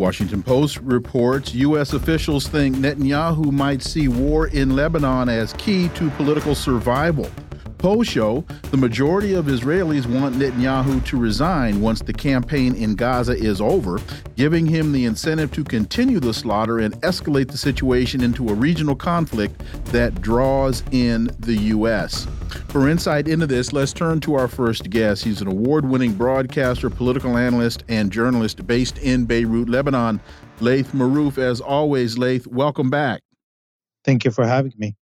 Washington Post reports U.S. officials think Netanyahu might see war in Lebanon as key to political survival. Polls show the majority of Israelis want Netanyahu to resign once the campaign in Gaza is over, giving him the incentive to continue the slaughter and escalate the situation into a regional conflict that draws in the U.S. For insight into this, let's turn to our first guest. He's an award winning broadcaster, political analyst, and journalist based in Beirut, Lebanon. Laith Marouf, as always, Laith, welcome back. Thank you for having me.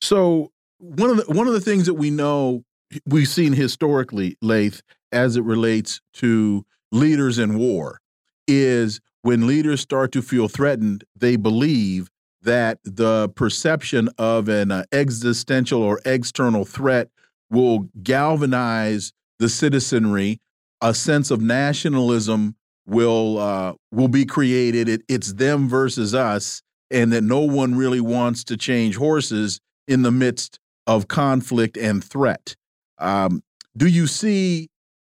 So, one of the one of the things that we know we've seen historically, Laith, as it relates to leaders in war, is when leaders start to feel threatened, they believe that the perception of an uh, existential or external threat will galvanize the citizenry. A sense of nationalism will uh, will be created. It, it's them versus us, and that no one really wants to change horses in the midst of conflict and threat. Um, do you see?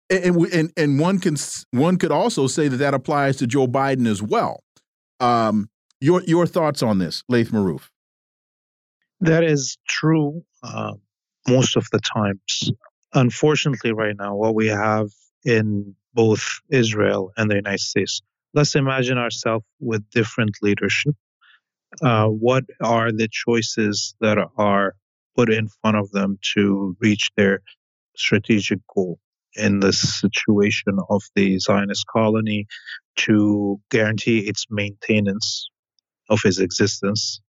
And, and and one can one could also say that that applies to Joe Biden as well. Um, your your thoughts on this, Laith Marouf? That is true uh, most of the times. Unfortunately, right now, what we have in both Israel and the United States, let's imagine ourselves with different leadership. Uh, what are the choices that are put in front of them to reach their strategic goal? in the situation of the Zionist colony to guarantee its maintenance of its existence,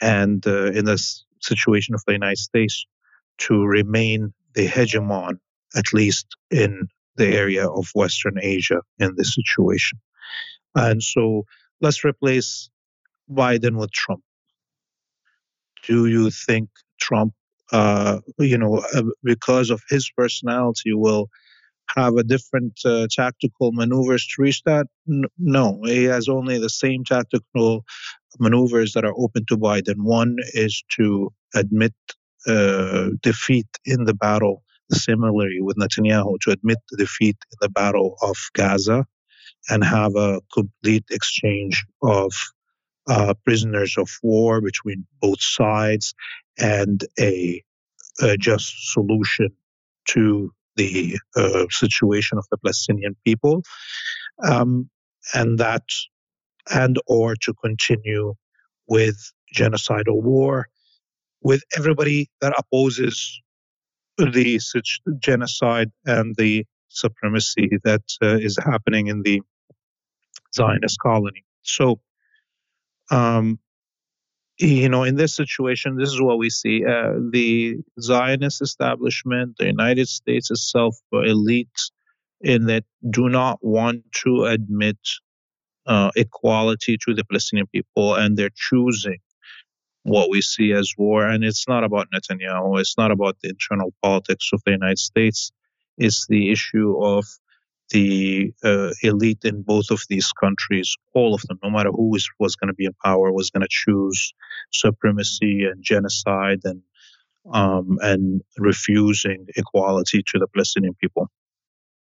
and uh, in the situation of the United States to remain the hegemon, at least in the area of Western Asia in this situation. And so let's replace Biden with Trump. Do you think Trump, uh, you know, uh, because of his personality, will have a different uh, tactical maneuvers to reach that? No, he has only the same tactical maneuvers that are open to Biden. One is to admit uh, defeat in the battle, similarly with Netanyahu, to admit the defeat in the battle of Gaza and have a complete exchange of uh, prisoners of war between both sides and a, a just solution to the uh, situation of the Palestinian people, um, and that, and or to continue with genocidal war, with everybody that opposes the genocide and the supremacy that uh, is happening in the Zionist colony. So, um, you know, in this situation, this is what we see. Uh, the Zionist establishment, the United States itself, elite in that do not want to admit uh, equality to the Palestinian people, and they're choosing what we see as war. And it's not about Netanyahu, it's not about the internal politics of the United States, it's the issue of the uh, elite in both of these countries, all of them, no matter who is, was going to be in power, was going to choose supremacy and genocide and um, and refusing equality to the Palestinian people.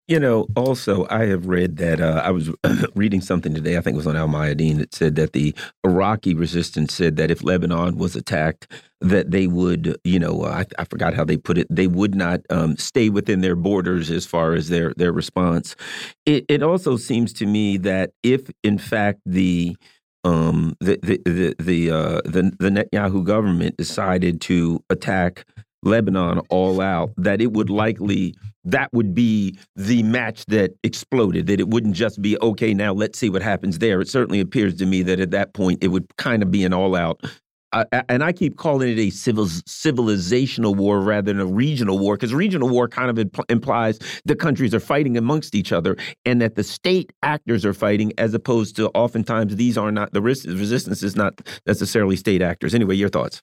You know, also, I have read that uh, I was reading something today, I think it was on Al Mayadeen, that said that the Iraqi resistance said that if Lebanon was attacked, that they would, you know, uh, I, I, forgot how they put it, they would not um, stay within their borders as far as their, their response. It, it also seems to me that if, in fact, the um, the the the the, uh, the the Netanyahu government decided to attack Lebanon all out, that it would likely that would be the match that exploded. That it wouldn't just be okay. Now let's see what happens there. It certainly appears to me that at that point it would kind of be an all out uh, and I keep calling it a civil civilizational war rather than a regional war because regional war kind of impl implies the countries are fighting amongst each other and that the state actors are fighting as opposed to oftentimes these are not the resistance is not necessarily state actors. Anyway, your thoughts.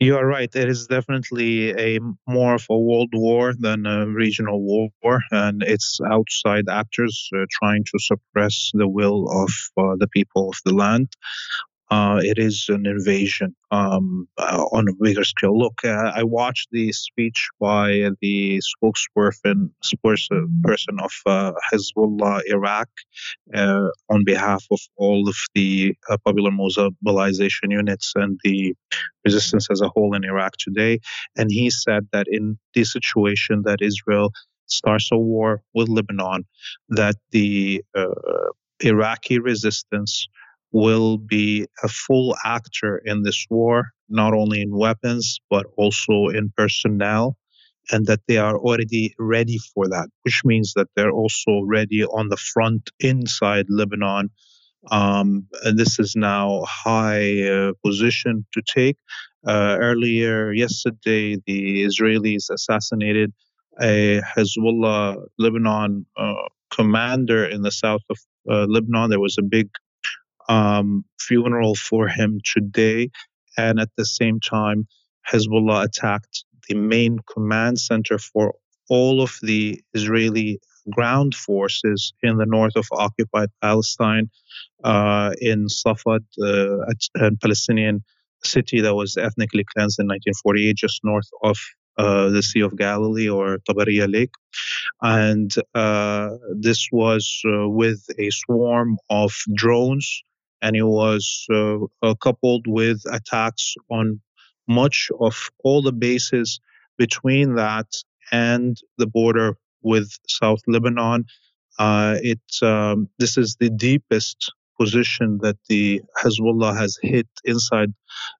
You are right. It is definitely a more of a world war than a regional war, and it's outside actors uh, trying to suppress the will of uh, the people of the land uh, it is an invasion um, uh, on a bigger scale. Look, uh, I watched the speech by the spokesperson person of uh, Hezbollah Iraq uh, on behalf of all of the uh, popular mobilization units and the resistance as a whole in Iraq today. And he said that in the situation that Israel starts a war with Lebanon, that the Iraqi resistance will be a full actor in this war, not only in weapons, but also in personnel, and that they are already ready for that, which means that they're also ready on the front inside Lebanon. Um, and this is now high uh, position to take. Uh, earlier yesterday, the Israelis assassinated a Hezbollah Lebanon uh, commander in the south of uh, Lebanon. There was a big um, funeral for him today. And at the same time, Hezbollah attacked the main command center for all of the Israeli ground forces in the north of occupied Palestine, uh, in Safad, uh, a Palestinian city that was ethnically cleansed in 1948, just north of uh, the Sea of Galilee or Tabariya Lake. And uh, this was uh, with a swarm of drones and it was uh, uh, coupled with attacks on much of all the bases between that and the border with South Lebanon. Uh, it um, this is the deepest position that the Hezbollah has hit inside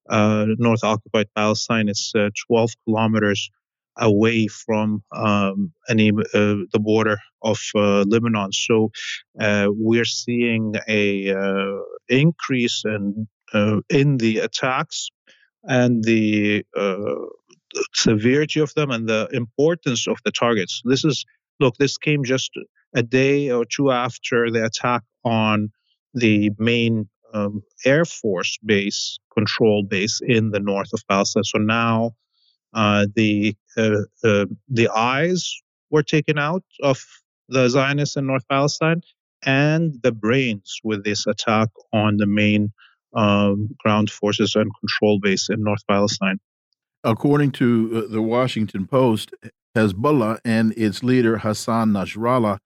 uh, North occupied Palestine. It's uh, 12 kilometers away from um, any uh, the border of uh, Lebanon. So uh, we're seeing a increase in in the attacks and the severity of them and the importance of the targets. This is look. This came just a day or two after the attack on the main um, Air Force base, control base in the north of Palestine. So now uh, the uh, uh, the eyes were taken out of the Zionists in North Palestine, and the brains with this attack on the main um, ground forces and control base in North Palestine. According to uh, the Washington Post, Hezbollah and its leader Hassan Nasrallah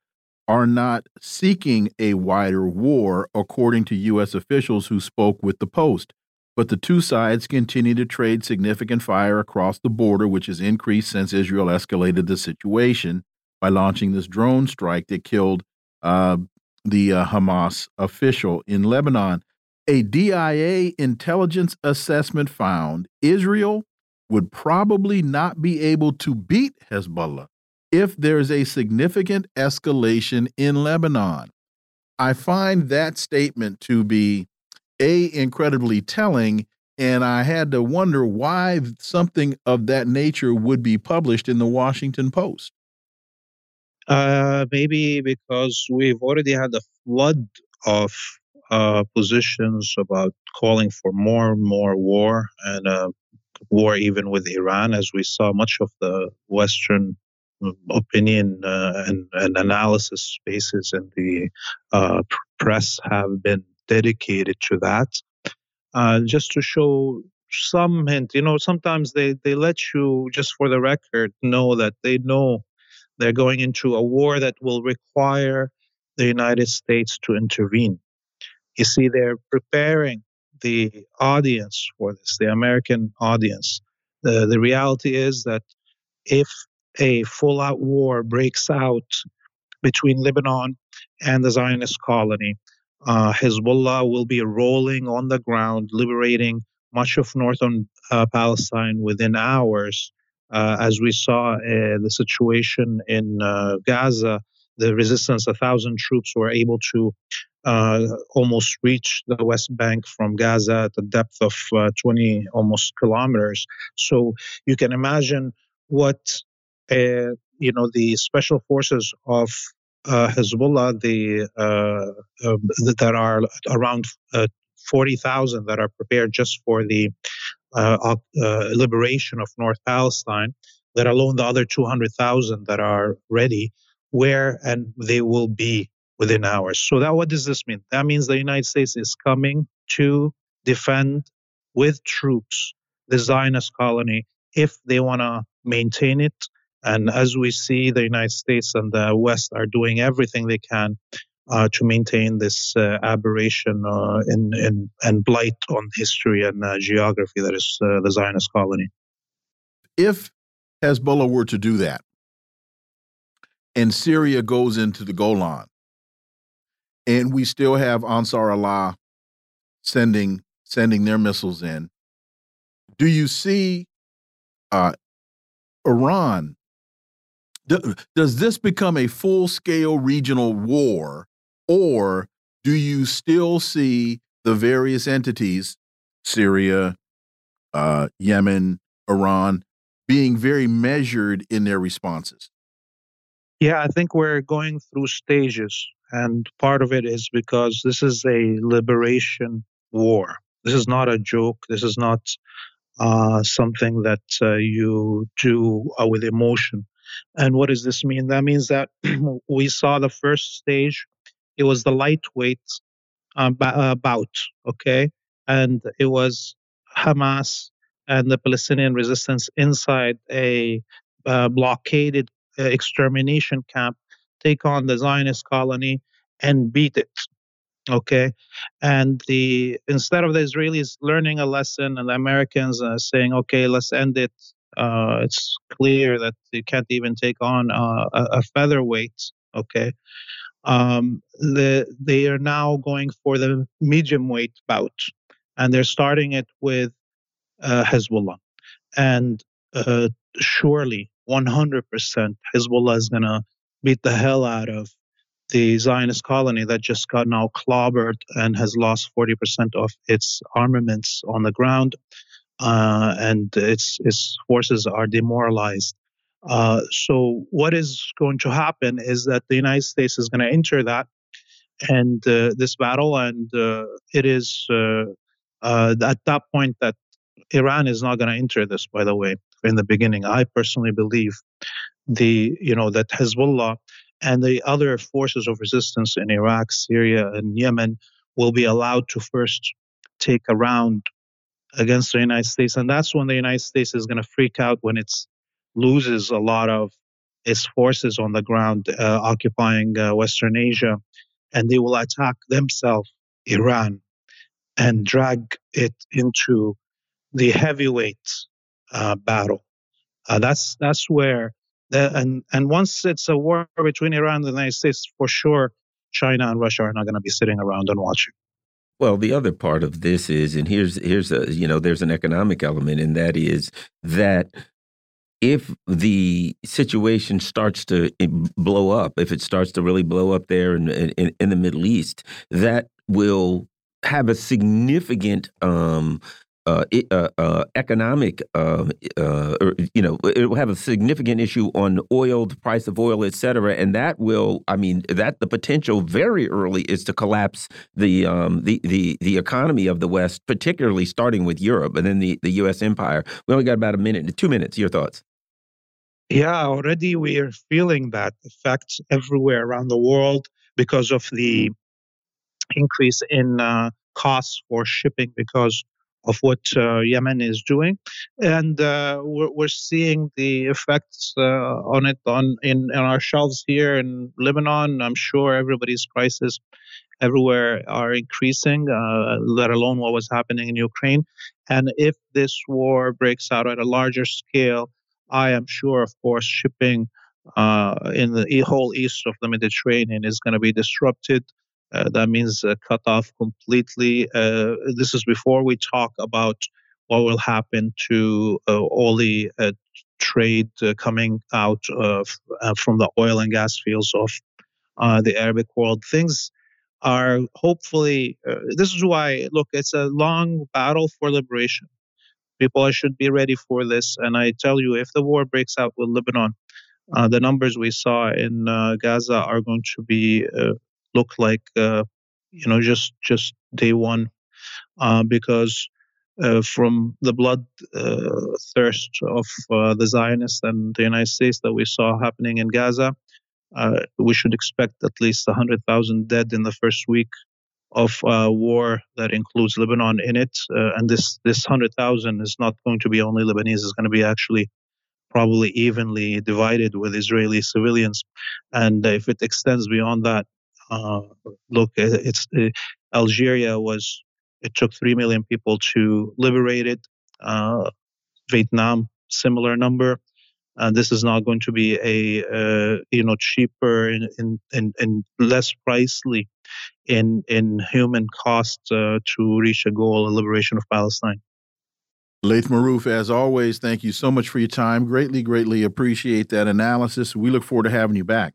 are not seeking a wider war, according to U.S. officials who spoke with the Post. But the two sides continue to trade significant fire across the border, which has increased since Israel escalated the situation by launching this drone strike that killed uh, the uh, Hamas official in Lebanon. A DIA intelligence assessment found Israel would probably not be able to beat Hezbollah if there's a significant escalation in Lebanon. I find that statement to be a incredibly telling and I had to wonder why something of that nature would be published in the Washington Post. Uh, maybe because we've already had a flood of uh, positions about calling for more and more war and uh, war even with Iran, as we saw much of the Western um, opinion uh, and, and, analysis spaces and the uh, press have been dedicated to that. Uh, just to show some hint, you know, sometimes they, they let you, just for the record, know that they know they're going into a war that will require the United States to intervene. You see, they're preparing the audience for this, the American audience. The, the reality is that if a full out war breaks out between Lebanon and the Zionist colony, uh, Hezbollah will be rolling on the ground, liberating much of northern uh, Palestine within hours. Uh, as we saw uh, the situation in uh, Gaza, the resistance, a thousand troops were able to uh, almost reach the West Bank from Gaza at a depth of uh, 20 almost kilometers. So you can imagine what you know the special forces of uh, Hezbollah, the uh, um, that are around uh, 40,000 that are prepared just for the liberation of North Palestine, let alone the other 200,000 that are ready, where and they will be within hours. So that what does this mean? That means the United States is coming to defend with troops the Zionist colony if they want to maintain it. And as we see, the United States and the West are doing everything they can uh, to maintain this uh, aberration uh, in, in, and blight on history and uh, geography that is uh, the Zionist colony. If Hezbollah were to do that, and Syria goes into the Golan, and we still have Ansar Allah sending sending their missiles in. Do you see uh, Iran? Does this become a full scale regional war, or do you still see the various entities, Syria, uh, Yemen, Iran, being very measured in their responses? Yeah, I think we're going through stages. And part of it is because this is a liberation war. This is not a joke. This is not uh, something that uh, you do uh, with emotion. And what does this mean? That means that we saw the first stage. It was the lightweight uh, uh, bout, okay? And it was Hamas and the Palestinian resistance inside a uh, blockaded extermination camp take on the Zionist colony and beat it. Okay, and the instead of the Israelis learning a lesson and the Americans uh, saying, "Okay, let's end it," uh, it's clear that they can't even take on uh, a, featherweight. Okay, um, the, they are now going for the medium weight bout, and they're starting it with uh, Hezbollah, and uh, surely 100% Hezbollah is going to beat the hell out of the Zionist colony that just got now clobbered and has lost 40% of its armaments on the ground, uh, and its its forces are demoralized. Uh, so what is going to happen is that the United States is going to enter that and uh, this battle, and uh, it is uh, uh, at that point that Iran is not going to enter this. By the way, in the beginning, I personally believe the you know that Hezbollah and the other forces of resistance in Iraq, Syria, and Yemen will be allowed to first take a round against the United States, and that's when the United States is going to freak out when it loses a lot of its forces on the ground uh, occupying uh, Western Asia, and they will attack themselves, Iran, and drag it into the heavyweight uh, battle. Uh, that's that's where and and once it's a war between Iran and the United States, for sure, China and Russia are not going to be sitting around and watching. Well, the other part of this is, and here's here's a you know there's an economic element, and that is that if the situation starts to eh, blow up, if it starts to really blow up there in in, in the Middle East, that will have a significant um, uh, uh, uh, economic, um, uh, or, you know, it will have a significant issue on oil, the price of oil, et cetera, and that will, I mean, that the potential very early is to collapse the um, the the the economy of the West, particularly starting with Europe and then the the U.S. empire. We only got about a minute, two minutes. Your thoughts? Yeah, already we are feeling that effect everywhere around the world because of the increase in uh, costs for shipping because of what uh, Yemen is doing, and uh, we're, we're, seeing the effects uh, on it on in, our shelves here in Lebanon. I'm sure everybody's prices everywhere are increasing, uh, let alone what was happening in Ukraine. And if this war breaks out at a larger scale, I am sure, of course, shipping uh, in the whole east of the Mediterranean is going to be disrupted. Uh, that means uh, cut off completely. Uh, this is before we talk about what will happen to all the trade coming out of, from the oil and gas fields of the Arabic world. Things are hopefully. This is why, look, it's a long battle for liberation. People should be ready for this. And I tell you, if the war breaks out with Lebanon, uh, the numbers we saw in uh, Gaza are going to be uh, look like uh, you know just just day one uh, because uh, from the blood thirst of the Zionists and the United States that we saw happening in Gaza, we should expect at least 100,000 dead in the first week of uh, war that includes Lebanon in it. Uh, and this this hundred thousand is not going to be only Lebanese; it's going to be actually probably evenly divided with Israeli civilians. And if it extends beyond that, uh, look, it's uh, Algeria was it took three million people to liberate it. Uh, Vietnam, similar number. And this is not going to be a uh, you know cheaper and, and, and, less pricely in in human cost uh, to reach a goal, a liberation of Palestine. Laith Marouf, as always, thank you so much for your time. Greatly, greatly appreciate that analysis. We look forward to having you back.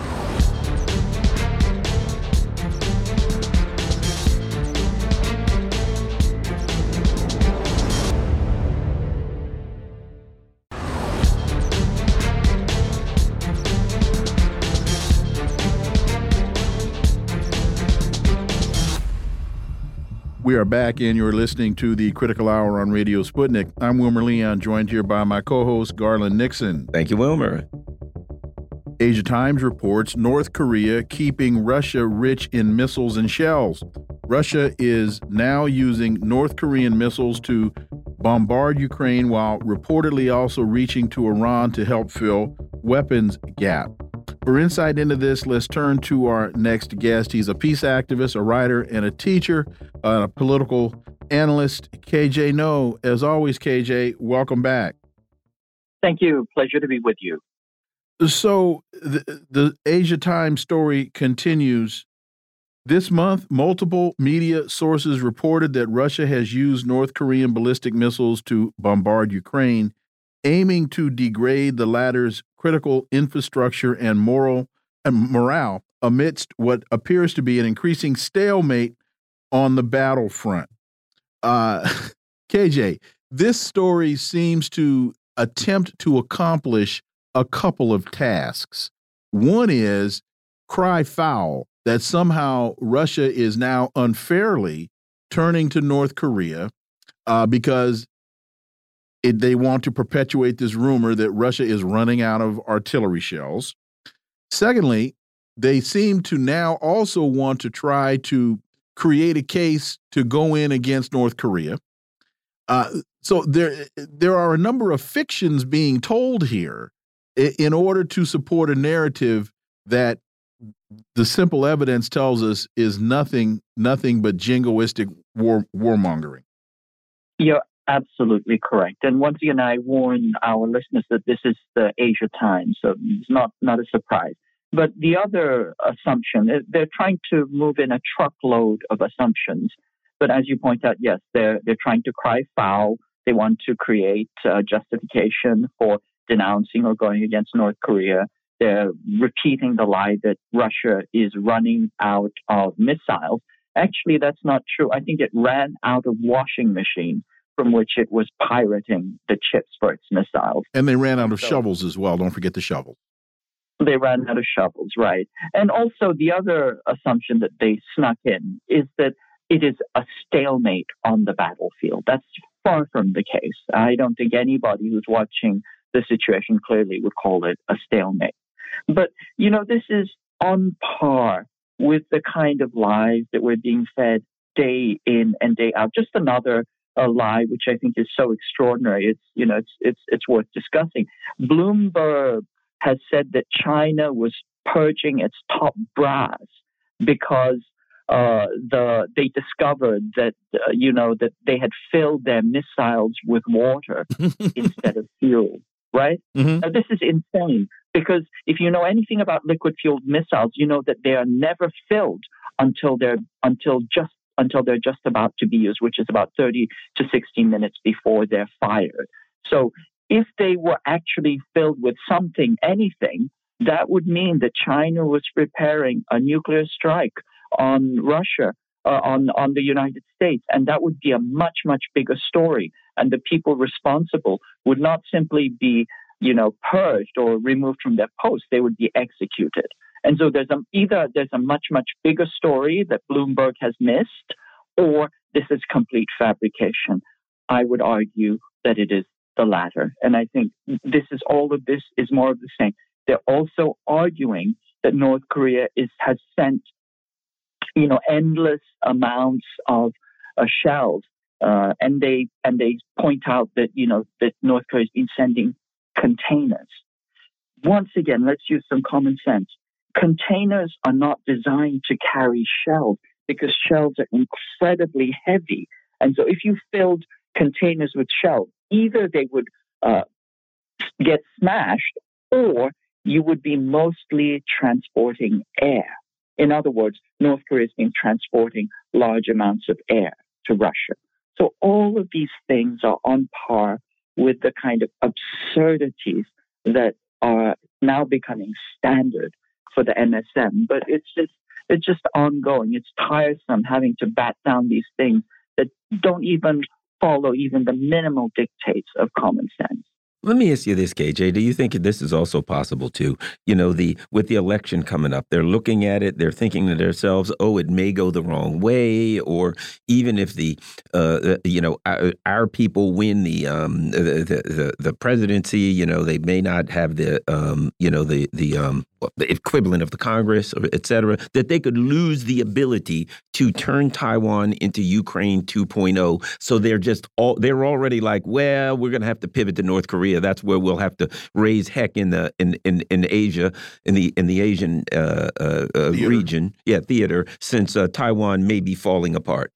We are back, and you're listening to the Critical Hour on Radio Sputnik. I'm Wilmer Leon, joined here by my co host, Garland Nixon. Thank you, Wilmer. Asia Times reports North Korea keeping Russia rich in missiles and shells. Russia is now using North Korean missiles to bombard Ukraine while reportedly also reaching to Iran to help fill weapons gap. For insight into this, let's turn to our next guest. He's a peace activist, a writer, and a teacher, a political analyst, KJ Noh. As always, KJ, welcome back. Thank you. Pleasure to be with you. So, the, the Asia Times story continues. This month, multiple media sources reported that Russia has used North Korean ballistic missiles to bombard Ukraine aiming to degrade the latter's critical infrastructure and moral and morale amidst what appears to be an increasing stalemate on the battlefront. Uh, KJ, this story seems to attempt to accomplish a couple of tasks. One is cry foul that somehow Russia is now unfairly turning to North Korea uh, because it, they want to perpetuate this rumor that Russia is running out of artillery shells. Secondly, they seem to now also want to try to create a case to go in against North Korea. Uh, so there, there are a number of fictions being told here in order to support a narrative that the simple evidence tells us is nothing, nothing but jingoistic war warmongering. You're absolutely correct. And once again, I warn our listeners that this is the Asia Times, so it's not, not a surprise. But the other assumption, eh, they're trying to move in a truckload of assumptions. But as you point out, yes, they're, they're trying to cry foul. They want to create uh, justification for denouncing or going against North Korea. They're repeating the lie that Russia is running out of missiles. Actually, that's not true. I think it ran out of washing machines from which it was pirating the chips for its missiles. And they ran out of so, shovels as well. Don't forget the shovels. They ran out of shovels, right. And also, the other assumption that they snuck in is that it is a stalemate on the battlefield. That's far from the case. I don't think anybody who's watching the situation clearly would call it a stalemate. But, you know, this is on par with the kind of lies that we're being fed day in and day out. Just another a lie, which I think is so extraordinary. It's you know it's it's it's worth discussing. Bloomberg has said that China was purging its top brass because uh, the they discovered that uh, you know that they had filled their missiles with water instead of fuel. Right? Mm-hmm. Now, this is insane because if you know anything about liquid fueled missiles, you know that they are never filled until they're until just until they're just about to be used, which is about 30 to 60 minutes before they're fired. So if they were actually filled with something, anything, that would mean that China was preparing a nuclear strike on Russia, uh, on, on the United States. And that would be a much, much bigger story. And the people responsible would not simply be, you know, purged or removed from their posts, they would be executed. And so there's a, either there's a much, much bigger story that Bloomberg has missed, or this is complete fabrication. I would argue that it is the latter. And I think this is all of this is more of the same. They're also arguing that North Korea is has sent, you know, endless amounts of uh, shells, uh, and they and they point out that you know that North Korea has been sending containers. Once again, let's use some common sense. Containers are not designed to carry shells because shells are incredibly heavy, and so if you filled containers with shells, either they would uh, get smashed or you would be mostly transporting air. In other words, North Korea has been transporting large amounts of air to Russia. So all of these things are on par with the kind of absurdities that are now becoming standard for the MSM. But it's just it's just ongoing. It's tiresome having to bat down these things that don't even follow even the minimal dictates of common sense. Let me ask you this, KJ. Do you think this is also possible too? You know, the with the election coming up, they're looking at it, they're thinking to themselves, "Oh, it may go the wrong way," or even if the, uh, uh you know, our, our, people win the, um, the, the the presidency, you know, they may not have the, um, you know, the the um, the equivalent of the Congress, et cetera, that they could lose the ability to turn Taiwan into Ukraine 2.0. So they're just all they're already like, well, we're going to have to pivot to North Korea. That's where we'll have to raise heck in the in in, in Asia in the in the Asian uh, uh, uh region, yeah, theater, since uh, Taiwan may be falling apart.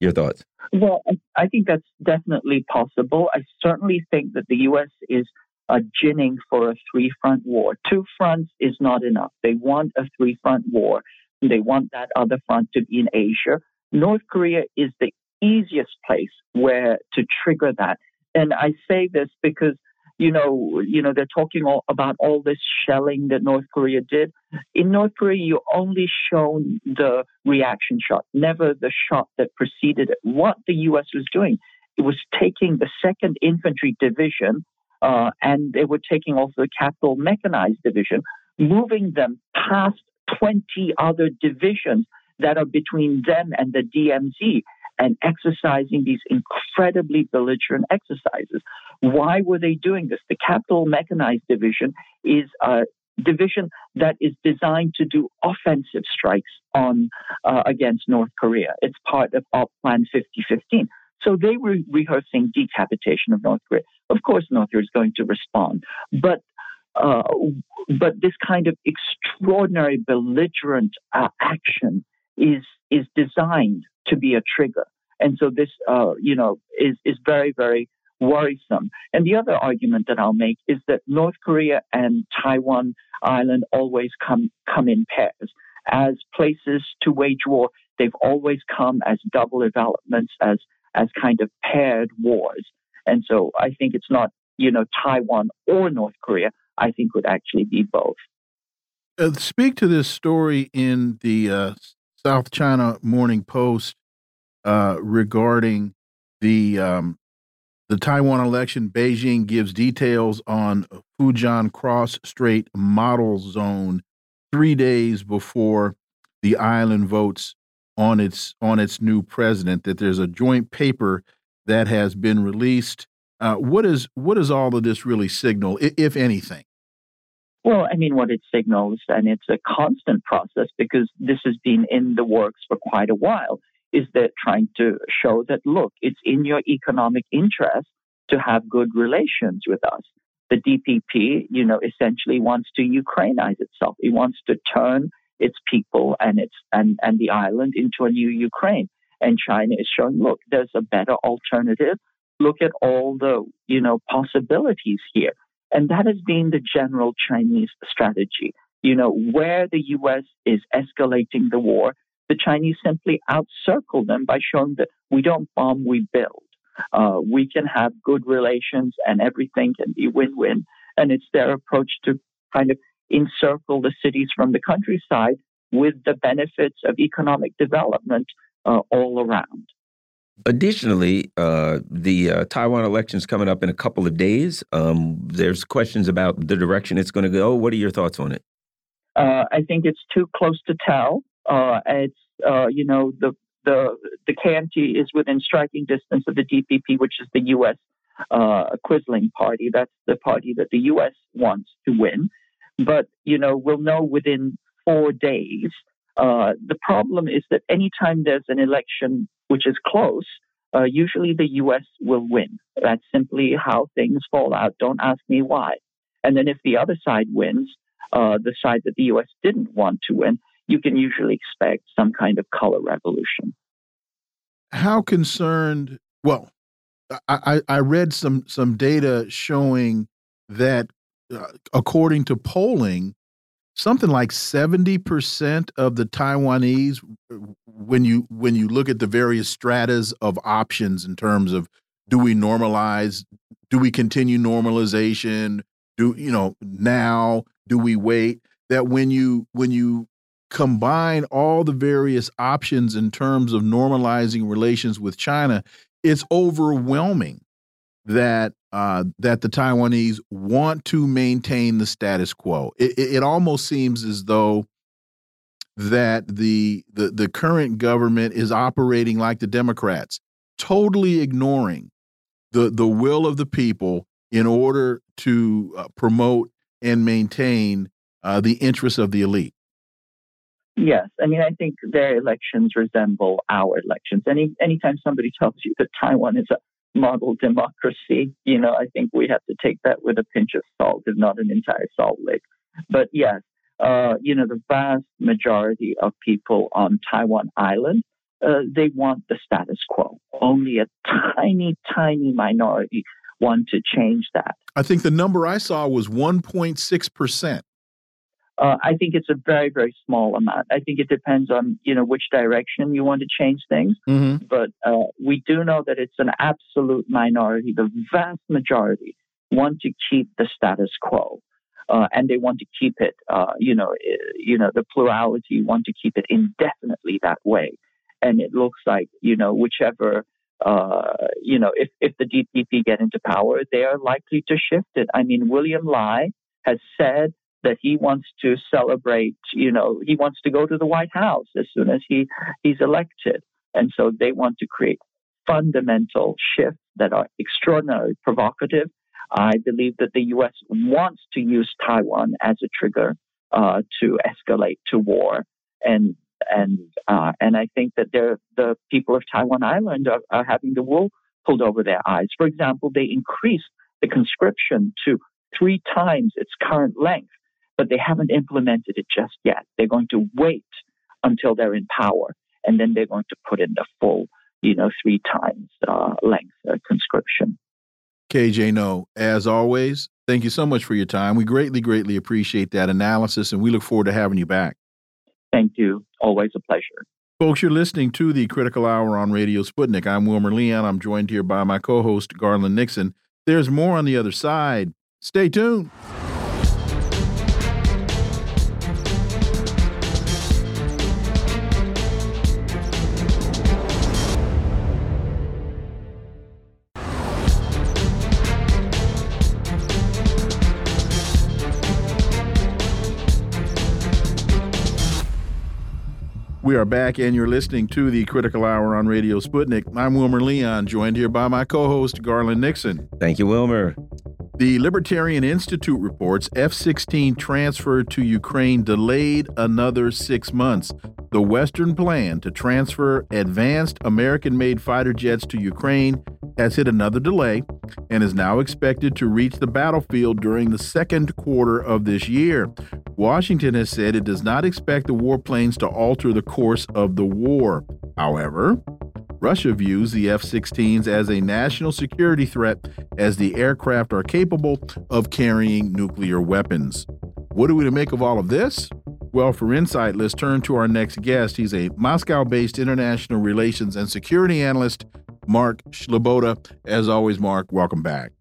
Your thoughts? Well, I think that's definitely possible. I certainly think that the U.S. is uh, ginning for a three front war. Two fronts is not enough. They want a three front war. They want that other front to be in Asia. North Korea is the easiest place where to trigger that. And I say this because you know, you know, they're talking all about all this shelling that North Korea did. In North Korea, you only shown the reaction shot, never the shot that preceded it. What the U.S. was doing, it was taking the Second Infantry Division uh, and they were taking also the Capital Mechanized Division, moving them past 20 other divisions that are between them and the DMZ and exercising these incredibly belligerent exercises. Why were they doing this? The Capital Mechanized Division is a division that is designed to do offensive strikes on uh, against North Korea. It's part of Op Plan 5015. So they were rehearsing decapitation of North Korea. Of course, North Korea is going to respond, but uh, but this kind of extraordinary belligerent uh, action is is designed to be a trigger, and so this uh, you know is is very very worrisome. And the other argument that I'll make is that North Korea and Taiwan Island always come come in pairs as places to wage war. They've always come as double developments as as kind of paired wars. And so I think it's not, you know, Taiwan or North Korea. I think would actually be both. Uh, speak to this story in the uh, South China Morning Post uh, regarding the um, the Taiwan election. Beijing gives details on Fujian Cross Strait Model Zone three days before the island votes on its on its new president. That there's a joint paper that has been released. Uh, what is what does all of this really signal, if anything? Well, I mean, what it signals, and it's a constant process because this has been in the works for quite a while, is that trying to show that look, it's in your economic interest to have good relations with us. The DPP, you know, essentially wants to Ukrainize itself. It wants to turn its people and its and, and the island into a new Ukraine. And China is showing, look, there's a better alternative. Look at all the, you know, possibilities here. And that has been the general Chinese strategy. You know, where the US is escalating the war, the Chinese simply outcircle them by showing that we don't bomb, we build. Uh, we can have good relations and everything can be win win. And it's their approach to kind of encircle the cities from the countryside with the benefits of economic development uh, all around. Additionally, uh, the uh, Taiwan elections coming up in a couple of days. Um, there's questions about the direction it's going to go. What are your thoughts on it? Uh, I think it's too close to tell. Uh, it's uh, you know the the the KMT is within striking distance of the DPP, which is the U.S. Quisling party. That's the party that the U.S. wants to win. But you know we'll know within four days. the problem is that anytime there's an election which is close, uh, usually the U.S. will win. That's simply how things fall out. Don't ask me why. And then if the other side wins, uh, the side that the U.S. didn't want to win, you can usually expect some kind of color revolution. How concerned? Well, I, I read some some data showing that, uh, Uh, according to polling, something like 70% of the Taiwanese when you when you look at the various stratas of options in terms of do we normalize do we continue normalization do you know now do we wait that when you when you combine all the various options in terms of normalizing relations with China it's overwhelming that uh, that the Taiwanese want to maintain the status quo. It, it, almost seems as though that the, the the current government is operating like the Democrats, totally ignoring the the will of the people in order to uh, promote and maintain uh, the interests of the elite. Yes, I mean I think their elections resemble our elections. Any anytime somebody tells you that Taiwan is a model democracy, you know, I think we have to take that with a pinch of salt, if not an entire salt lick. But yes, uh, you know, the vast majority of people on Taiwan Island, uh, they want the status quo. Only a tiny, tiny minority want to change that. I think the number I saw was 1.6%. Uh, I think it's a very, very small amount. I think it depends on you know which direction you want to change things. Mm -hmm. But uh, we do know that it's an absolute minority. The vast majority want to keep the status quo, uh, and they want to keep it. Uh, you know, you know, the plurality want to keep it indefinitely that way. And it looks like you know whichever uh, you know if if the DPP get into power, they are likely to shift it. I mean, William Lai has said that he wants to celebrate, you know, he wants to go to the White House as soon as he, he's elected. And so they want to create fundamental shifts that are extraordinarily provocative. I believe that the U.S. wants to use Taiwan as a trigger uh, to escalate to war, and and uh, and I think that the people of Taiwan Island are, are having the wool pulled over their eyes. For example, they increased the conscription to three times its current length but they haven't implemented it just yet. They're going to wait until they're in power, and then they're going to put in the full, you know, three times uh, length uh, conscription. KJ Noh, as always, thank you so much for your time. We greatly, greatly appreciate that analysis, and we look forward to having you back. Thank you. Always a pleasure. Folks, you're listening to the Critical Hour on Radio Sputnik. I'm Wilmer Leon. I'm joined here by my co host, Garland Nixon. There's more on the other side. Stay tuned. We are back, and you're listening to the Critical Hour on Radio Sputnik. I'm Wilmer Leon, joined here by my co host, Garland Nixon. Thank you, Wilmer. The Libertarian Institute reports F 16 transfer to Ukraine delayed another six months. The Western plan to transfer advanced American made fighter jets to Ukraine has hit another delay and is now expected to reach the battlefield during the second quarter of this year. Washington has said it does not expect the warplanes to alter the course of the war. However, Russia views the F 16s as a national security threat as the aircraft are capable of carrying nuclear weapons. What are we to make of all of this? Well, for insight, let's turn to our next guest. He's a Moscow based international relations and security analyst, Mark Sleboda. As always, Mark, welcome back.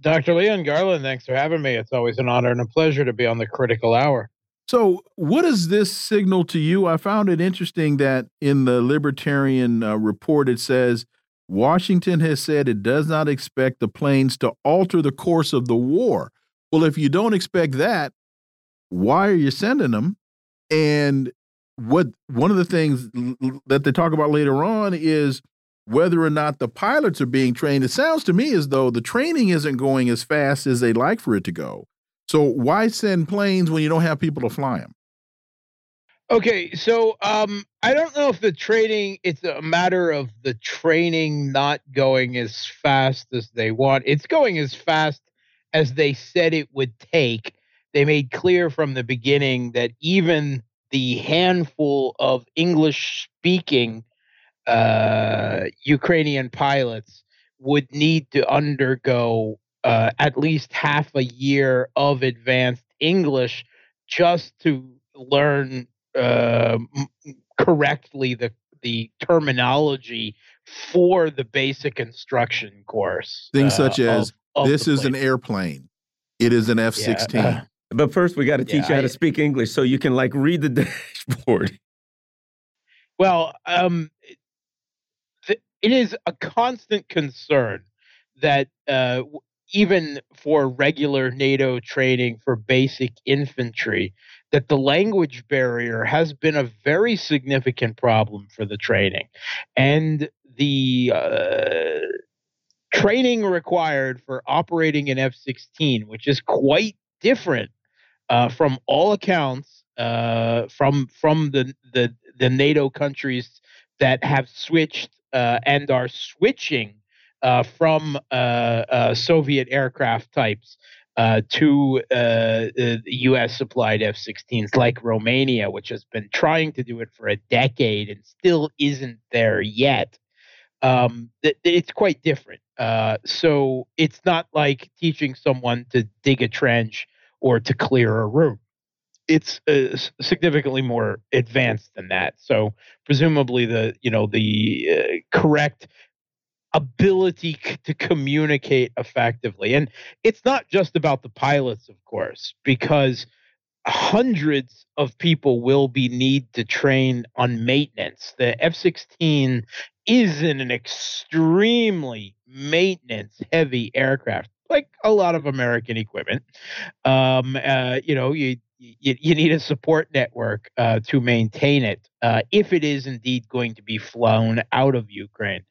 Dr. Leon Garland, thanks for having me. It's always an honor and a pleasure to be on the critical hour. So, what does this signal to you? I found it interesting that in the Libertarian uh, report it says Washington has said it does not expect the planes to alter the course of the war. Well, if you don't expect that, why are you sending them? And what one of the things that they talk about later on is whether or not the pilots are being trained. It sounds to me as though the training isn't going as fast as they'd like for it to go. So why send planes when you don't have people to fly them? Okay, so um, I don't know if the training it's a matter of the training not going as fast as they want. It's going as fast as they said it would take. They made clear from the beginning that even the handful of English speaking uh, Ukrainian pilots would need to undergo uh, at least half a year of advanced English just to learn uh, correctly the the terminology for the basic instruction course. Things such uh, as of, of this is an airplane. It is an F sixteen. Yeah, uh, but first, we got to teach yeah, you how I, to speak English so you can like read the dashboard. Well, um, it is a constant concern that uh, even for regular NATO training for basic infantry, that the language barrier has been a very significant problem for the training. And the uh, training required for operating an F 16, which is quite different uh, from all accounts uh, from, from the, the, the NATO countries that have switched and are switching uh, from uh, uh, Soviet aircraft types uh, to uh, U.S. supplied F-16s, like Romania, which has been trying to do it for a decade and still isn't there yet. Um, it's quite different. Uh, so it's not like teaching someone to dig a trench or to clear a room. It's uh, significantly more advanced than that. So presumably the you know the uh, correct ability to communicate effectively. And it's not just about the pilots, of course, because hundreds of people will be need to train on maintenance. The F-16 is in an extremely maintenance heavy aircraft, like a lot of American equipment. Um, uh, you know, you, you, you need a support network uh, to maintain it uh, if it is indeed going to be flown out of Ukraine.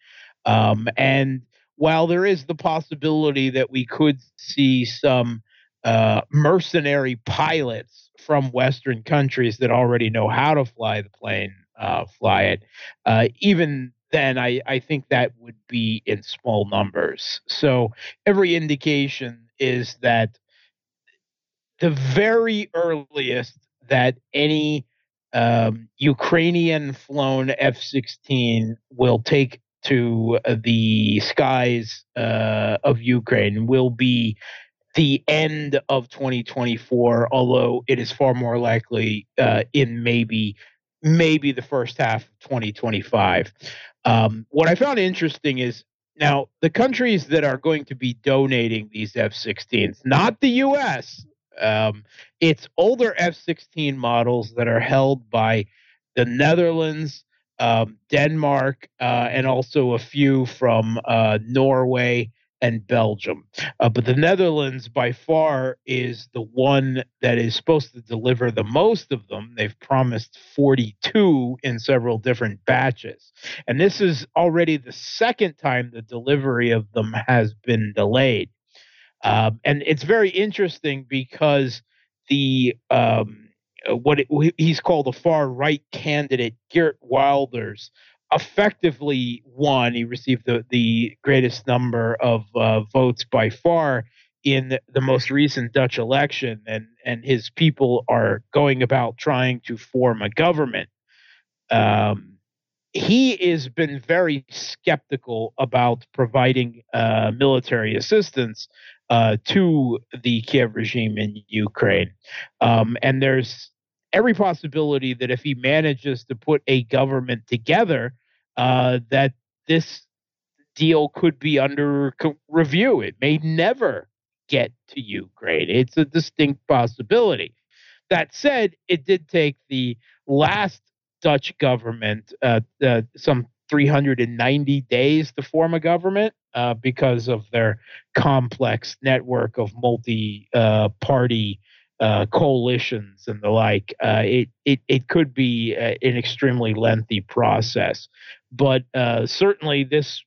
Um, and while there is the possibility that we could see some uh, mercenary pilots from Western countries that already know how to fly the plane uh, fly it, uh, even then, I, I think that would be in small numbers. So every indication is that the very earliest that any um, Ukrainian flown F 16 will take to uh, the skies uh, of Ukraine will be the end of 2024, although it is far more likely uh, in maybe maybe the first half of 2025. Um, what I found interesting is now the countries that are going to be donating these F-16s, not the U.S. Um, it's older F-16 models that are held by the Netherlands, um, Denmark, uh, and also a few from uh, Norway and Belgium. Uh, but the Netherlands, by far, is the one that is supposed to deliver the most of them. They've promised 42 in several different batches. And this is already the second time the delivery of them has been delayed. Um, and it's very interesting because the um, uh, what it, he's called the far right candidate, Geert Wilders, effectively won. He received the, the greatest number of uh, votes by far in the, the, most recent Dutch election, and, and his people are going about trying to form a government. Um, he has been very skeptical about providing uh, military assistance uh, to the Kiev regime in Ukraine. Um, and there's every possibility that if he manages to put a government together, uh, that this deal could be under review. It may never get to Ukraine. It's a distinct possibility. That said, it did take the last Dutch government uh, uh, some 390 days to form a government uh, because of their complex network of multi uh, party uh, coalitions and the like. Uh, it, it, it could be uh, an extremely lengthy process. But uh, certainly, this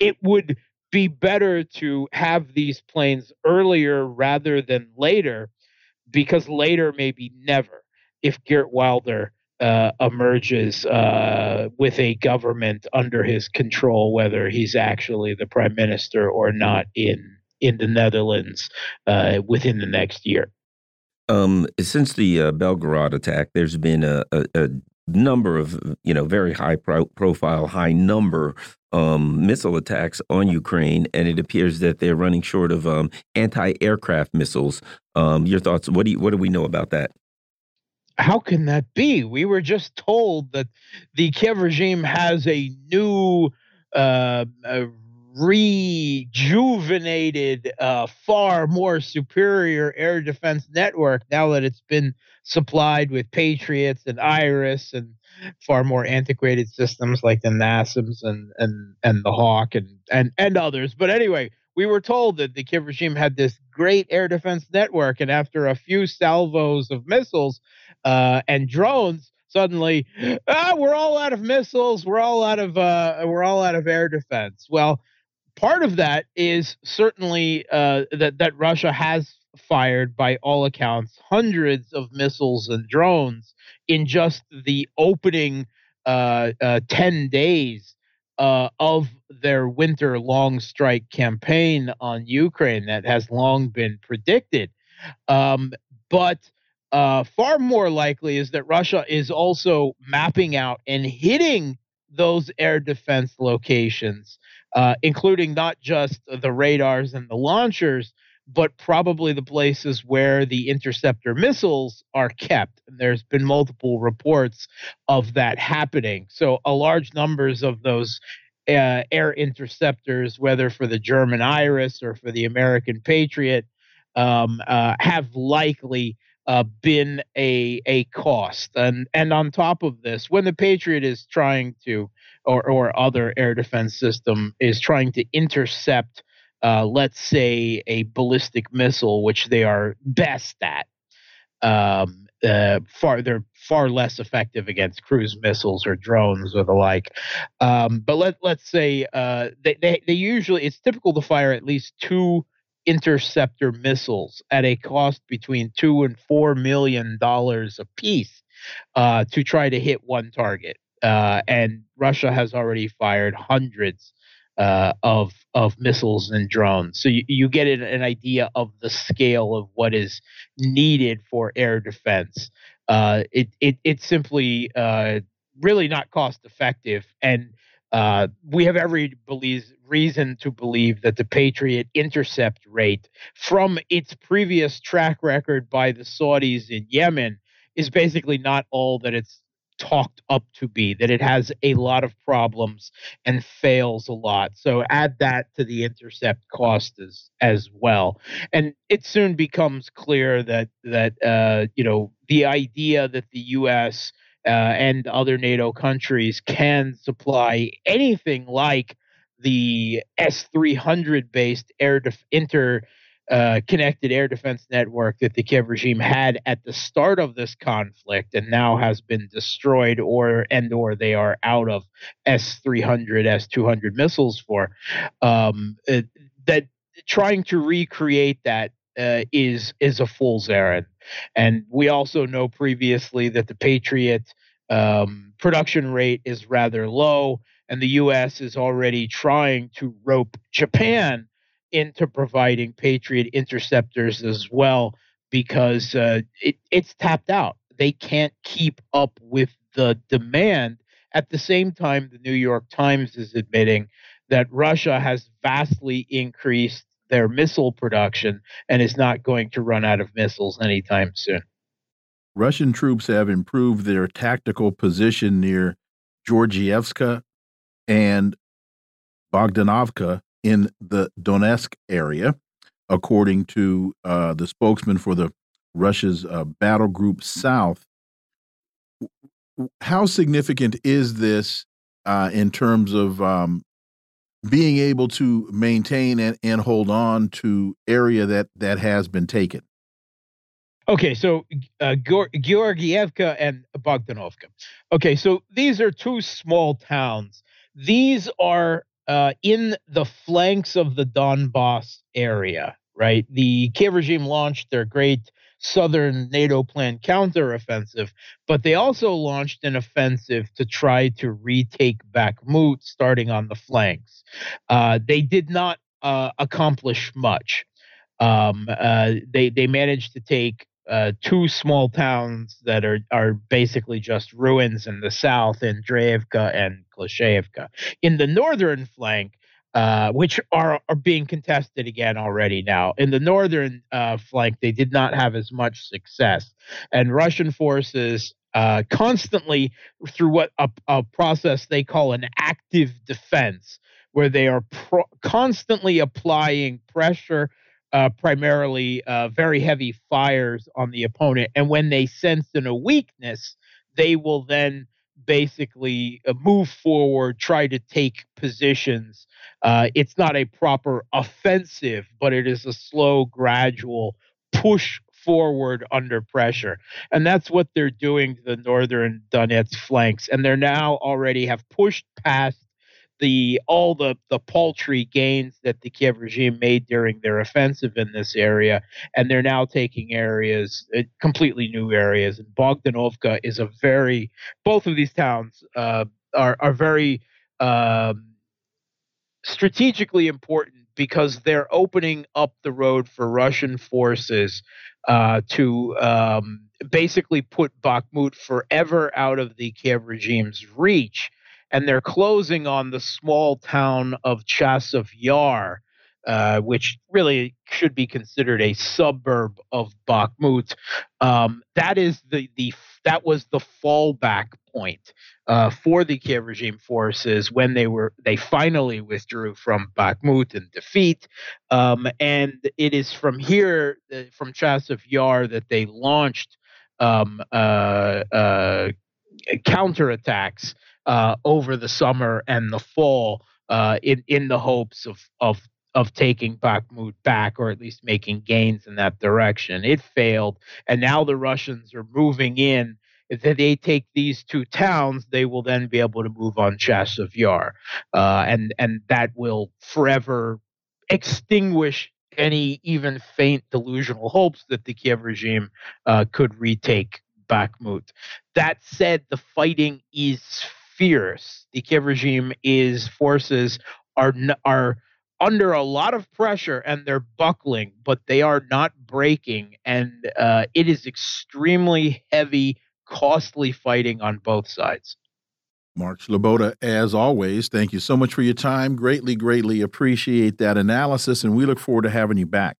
it would be better to have these planes earlier rather than later because later maybe never if Geert Wilder emerges with a government under his control, whether he's actually the prime minister or not in in the Netherlands within the next year. Um, since the uh, Belgorod attack, there's been a, a, a, number of you know very high pro profile, high number um, missile attacks on Ukraine, and it appears that they're running short of um, anti-aircraft missiles. Um, your thoughts? What do you, what do we know about that? how can that be? We were just told that the Kiev regime has a new, uh, rejuvenated, uh, far more superior air defense network now that it's been supplied with Patriots and Iris and far more antiquated systems like the NASAMS and and and the Hawk and and and others. But anyway, we were told that the Kiev regime had this great air defense network, and after a few salvos of missiles uh, and drones, suddenly, ah, we're all out of missiles, we're all out of uh, we're all out of air defense. Well, part of that is certainly uh, that that Russia has fired, by all accounts, hundreds of missiles and drones in just the opening uh, uh, ten days uh, of their winter long strike campaign on Ukraine that has long been predicted. Um, but uh, far more likely is that Russia is also mapping out and hitting those air defense locations, uh, including not just the radars and the launchers, but probably the places where the interceptor missiles are kept. And there's been multiple reports of that happening. So, a large numbers of those uh, air interceptors, whether for the German Iris or for the American Patriot, um, uh, have likely uh, been a a cost. And and on top of this, when the Patriot is trying to, or or other air defense system is trying to intercept uh, let's say, a ballistic missile, which they are best at. Um, uh, far they're far less effective against cruise missiles or drones or the like. Um, but let let's say uh, they, they they usually it's typical to fire at least two interceptor missiles at a cost between two and four million dollars a piece uh, to try to hit one target. Uh, and Russia has already fired hundreds uh, of of missiles and drones. So you, you get an, idea of the scale of what is needed for air defense. Uh, it, it it's simply uh, really not cost effective, and uh, we have every believe, reason to believe that the Patriot intercept rate from its previous track record by the Saudis in Yemen is basically not all that it's talked up to be, that it has a lot of problems and fails a lot. So add that to the intercept cost as as well. And it soon becomes clear that that uh, you know the idea that the U.S. Uh, and other NATO countries can supply anything like the S 300 based air def- inter uh, connected air defense network that the Kiev regime had at the start of this conflict and now has been destroyed or and or they are out of S-300, S-200 missiles for. Um, that trying to recreate that uh, is is a fool's errand. And we also know previously that the Patriot um, production rate is rather low, and the U.S. is already trying to rope Japan into providing Patriot interceptors as well because uh, it, it's tapped out. They can't keep up with the demand. At the same time, the New York Times is admitting that Russia has vastly increased their missile production and is not going to run out of missiles anytime soon. Russian troops have improved their tactical position near Georgievska and Bogdanovka in the Donetsk area, according to uh, the spokesman for the Russia's uh, battle group South. How significant is this uh, in terms of um, being able to maintain and, and hold on to area that that has been taken? Okay, so uh, Georgievka and Bogdanovka. Okay, so these are two small towns. These are uh, in the flanks of the Donbass area, right? The Kiev regime launched their great southern NATO planned counteroffensive, but they also launched an offensive to try to retake Bakhmut starting on the flanks. Uh, they did not uh, accomplish much. Um, uh, they they managed to take uh, two small towns that are are basically just ruins in the south, in Dreevka and Klashevka. In the northern flank, uh, which are are being contested again already now. In the northern uh, flank, they did not have as much success, and Russian forces uh, constantly through what a, a, process they call an active defense, where they are pro- constantly applying pressure uh, primarily uh, very heavy fires on the opponent. And when they sense in a weakness, they will then basically uh, move forward, try to take positions. Uh, it's not a proper offensive, but it is a slow, gradual push forward under pressure. And that's what they're doing to the northern Donetsk flanks. And they're now already have pushed past the all the the paltry gains that the Kiev regime made during their offensive in this area, and they're now taking areas, uh, completely new areas. And Bogdanovka is a very both of these towns uh, are are very um, strategically important because they're opening up the road for Russian forces uh, to um, basically put Bakhmut forever out of the Kiev regime's reach and they're closing on the small town of Chasiv Yar, uh, which really should be considered a suburb of Bakhmut. Um, that is the the that was the fallback point uh, for the Kiev regime forces when they were they finally withdrew from Bakhmut in defeat, um, and it is from here uh, from Chasiv Yar that they launched um, uh, uh counterattacks uh, over the summer and the fall uh, in in the hopes of of of taking Bakhmut back or at least making gains in that direction. It failed, and now the Russians are moving in. If they take these two towns, they will then be able to move on Chasiv Yar, uh, and and that will forever extinguish any even faint delusional hopes that the Kiev regime uh, could retake Bakhmut. That said, the fighting is fierce. The Kiev regime is forces are are under a lot of pressure and they're buckling, but they are not breaking, and uh, it is extremely heavy, costly fighting on both sides. Mark Sleboda, as always, thank you so much for your time. Greatly, greatly appreciate that analysis, and we look forward to having you back.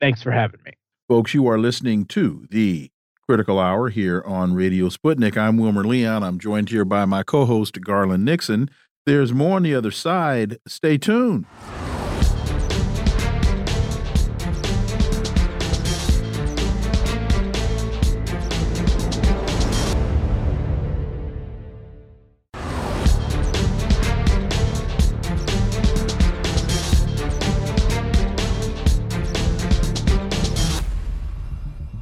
Thanks for having me. Folks, you are listening to the Critical Hour here on Radio Sputnik. I'm Wilmer Leon. I'm joined here by my co host, Garland Nixon. There's more on the other side. Stay tuned.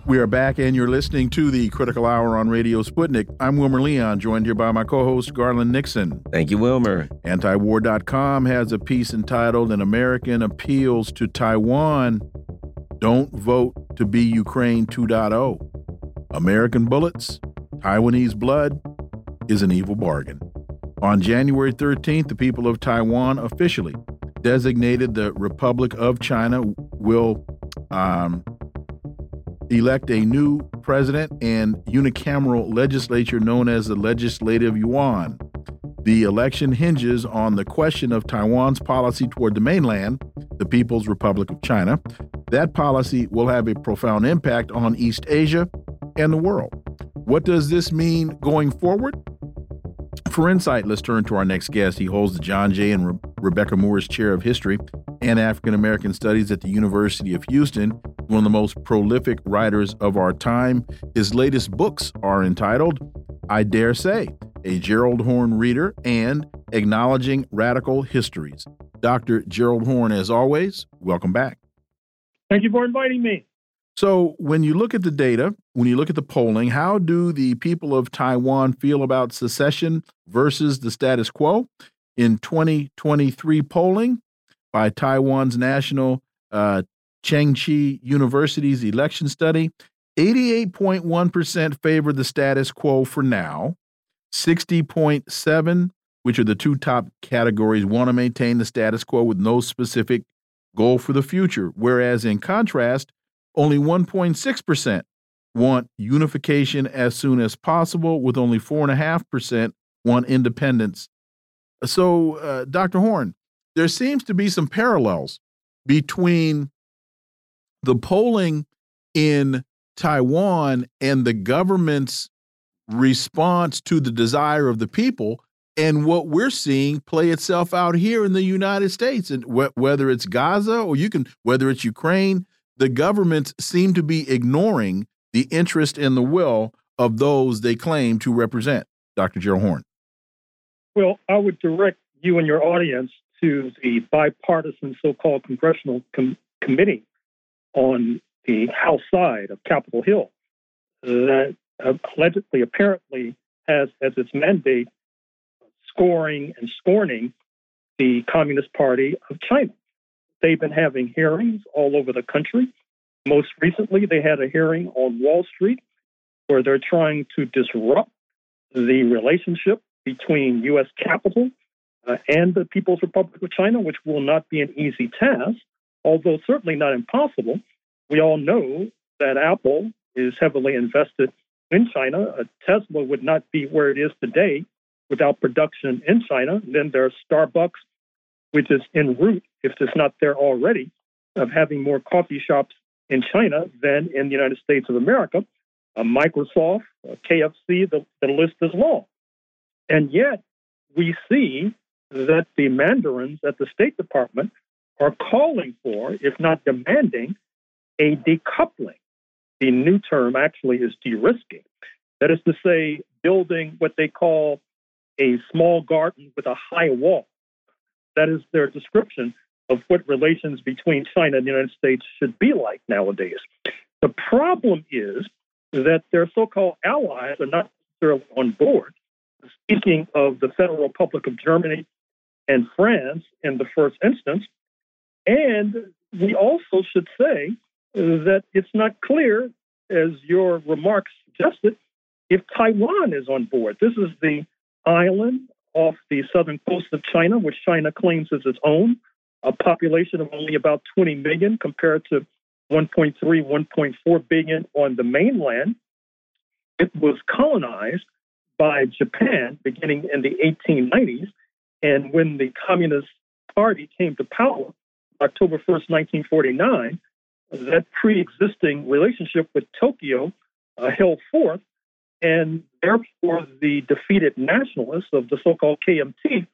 We are back, and you're listening to the Critical Hour on Radio Sputnik. I'm Wilmer Leon, joined here by my co host, Garland Nixon. Thank you, Wilmer. Antiwar.com has a piece entitled An American Appeals to Taiwan Don't Vote to Be Ukraine 2.0. American bullets, Taiwanese blood is an evil bargain. On January 13th, the people of Taiwan officially designated the Republic of China will um, elect a new president and unicameral legislature known as the Legislative Yuan. The election hinges on the question of Taiwan's policy toward the mainland, the People's Republic of China. That policy will have a profound impact on East Asia and the world. What does this mean going forward? For insight, let's turn to our next guest. He holds the John J. and Re Rebecca Moores Chair of History and African American Studies at the University of Houston, one of the most prolific writers of our time. His latest books are entitled I Dare Say, a Gerald Horne reader, and Acknowledging Radical Histories. Dr. Gerald Horne, as always, welcome back. Thank you for inviting me. So, when you look at the data, when you look at the polling, how do the people of Taiwan feel about secession versus the status quo? In 2023 polling by Taiwan's National uh, Chengchi University's election study, 88.1% favor the status quo for now. 60.7, which are the two top categories, want to maintain the status quo with no specific goal for the future. Whereas in contrast, only 1.6% want unification as soon as possible, with only 4.5% want independence. So, uh, Dr. Horne, there seems to be some parallels between the polling in Taiwan and the government's response to the desire of the people and what we're seeing play itself out here in the United States and wh whether it's Gaza or you can whether it's Ukraine the governments seem to be ignoring the interest and the will of those they claim to represent. Dr. Gerald Horne. Well, I would direct you and your audience to the bipartisan so called congressional com committee on the House side of Capitol Hill that uh, allegedly, apparently, has as its mandate scoring and scorning the Communist Party of China. They've been having hearings all over the country. Most recently, they had a hearing on Wall Street where they're trying to disrupt the relationship between U.S. capital uh, and the People's Republic of China, which will not be an easy task, although certainly not impossible. We all know that Apple is heavily invested in China. Tesla would not be where it is today without production in China. Then there's Starbucks which is en route, if it's not there already, of having more coffee shops in China than in the United States of America. Uh, Microsoft, uh, KFC, the, the list is long. And yet, we see that the mandarins at the State Department are calling for, if not demanding, a decoupling. The new term actually is de risking. That is to say, building what they call a small garden with a high wall. That is their description of what relations between China and the United States should be like nowadays. The problem is that their so called allies are not necessarily on board. Speaking of the Federal Republic of Germany and France in the first instance, and we also should say that it's not clear, as your remarks suggested, if Taiwan is on board. This is the island off the southern coast of China, which China claims as its own, a population of only about 20 million compared to 1.3, 1.4 billion on the mainland. It was colonized by Japan beginning in the 1890s. And when the Communist Party came to power, October 1st, 1949, that pre existing relationship with Tokyo uh, held forth and therefore, the defeated nationalists of the so called KMT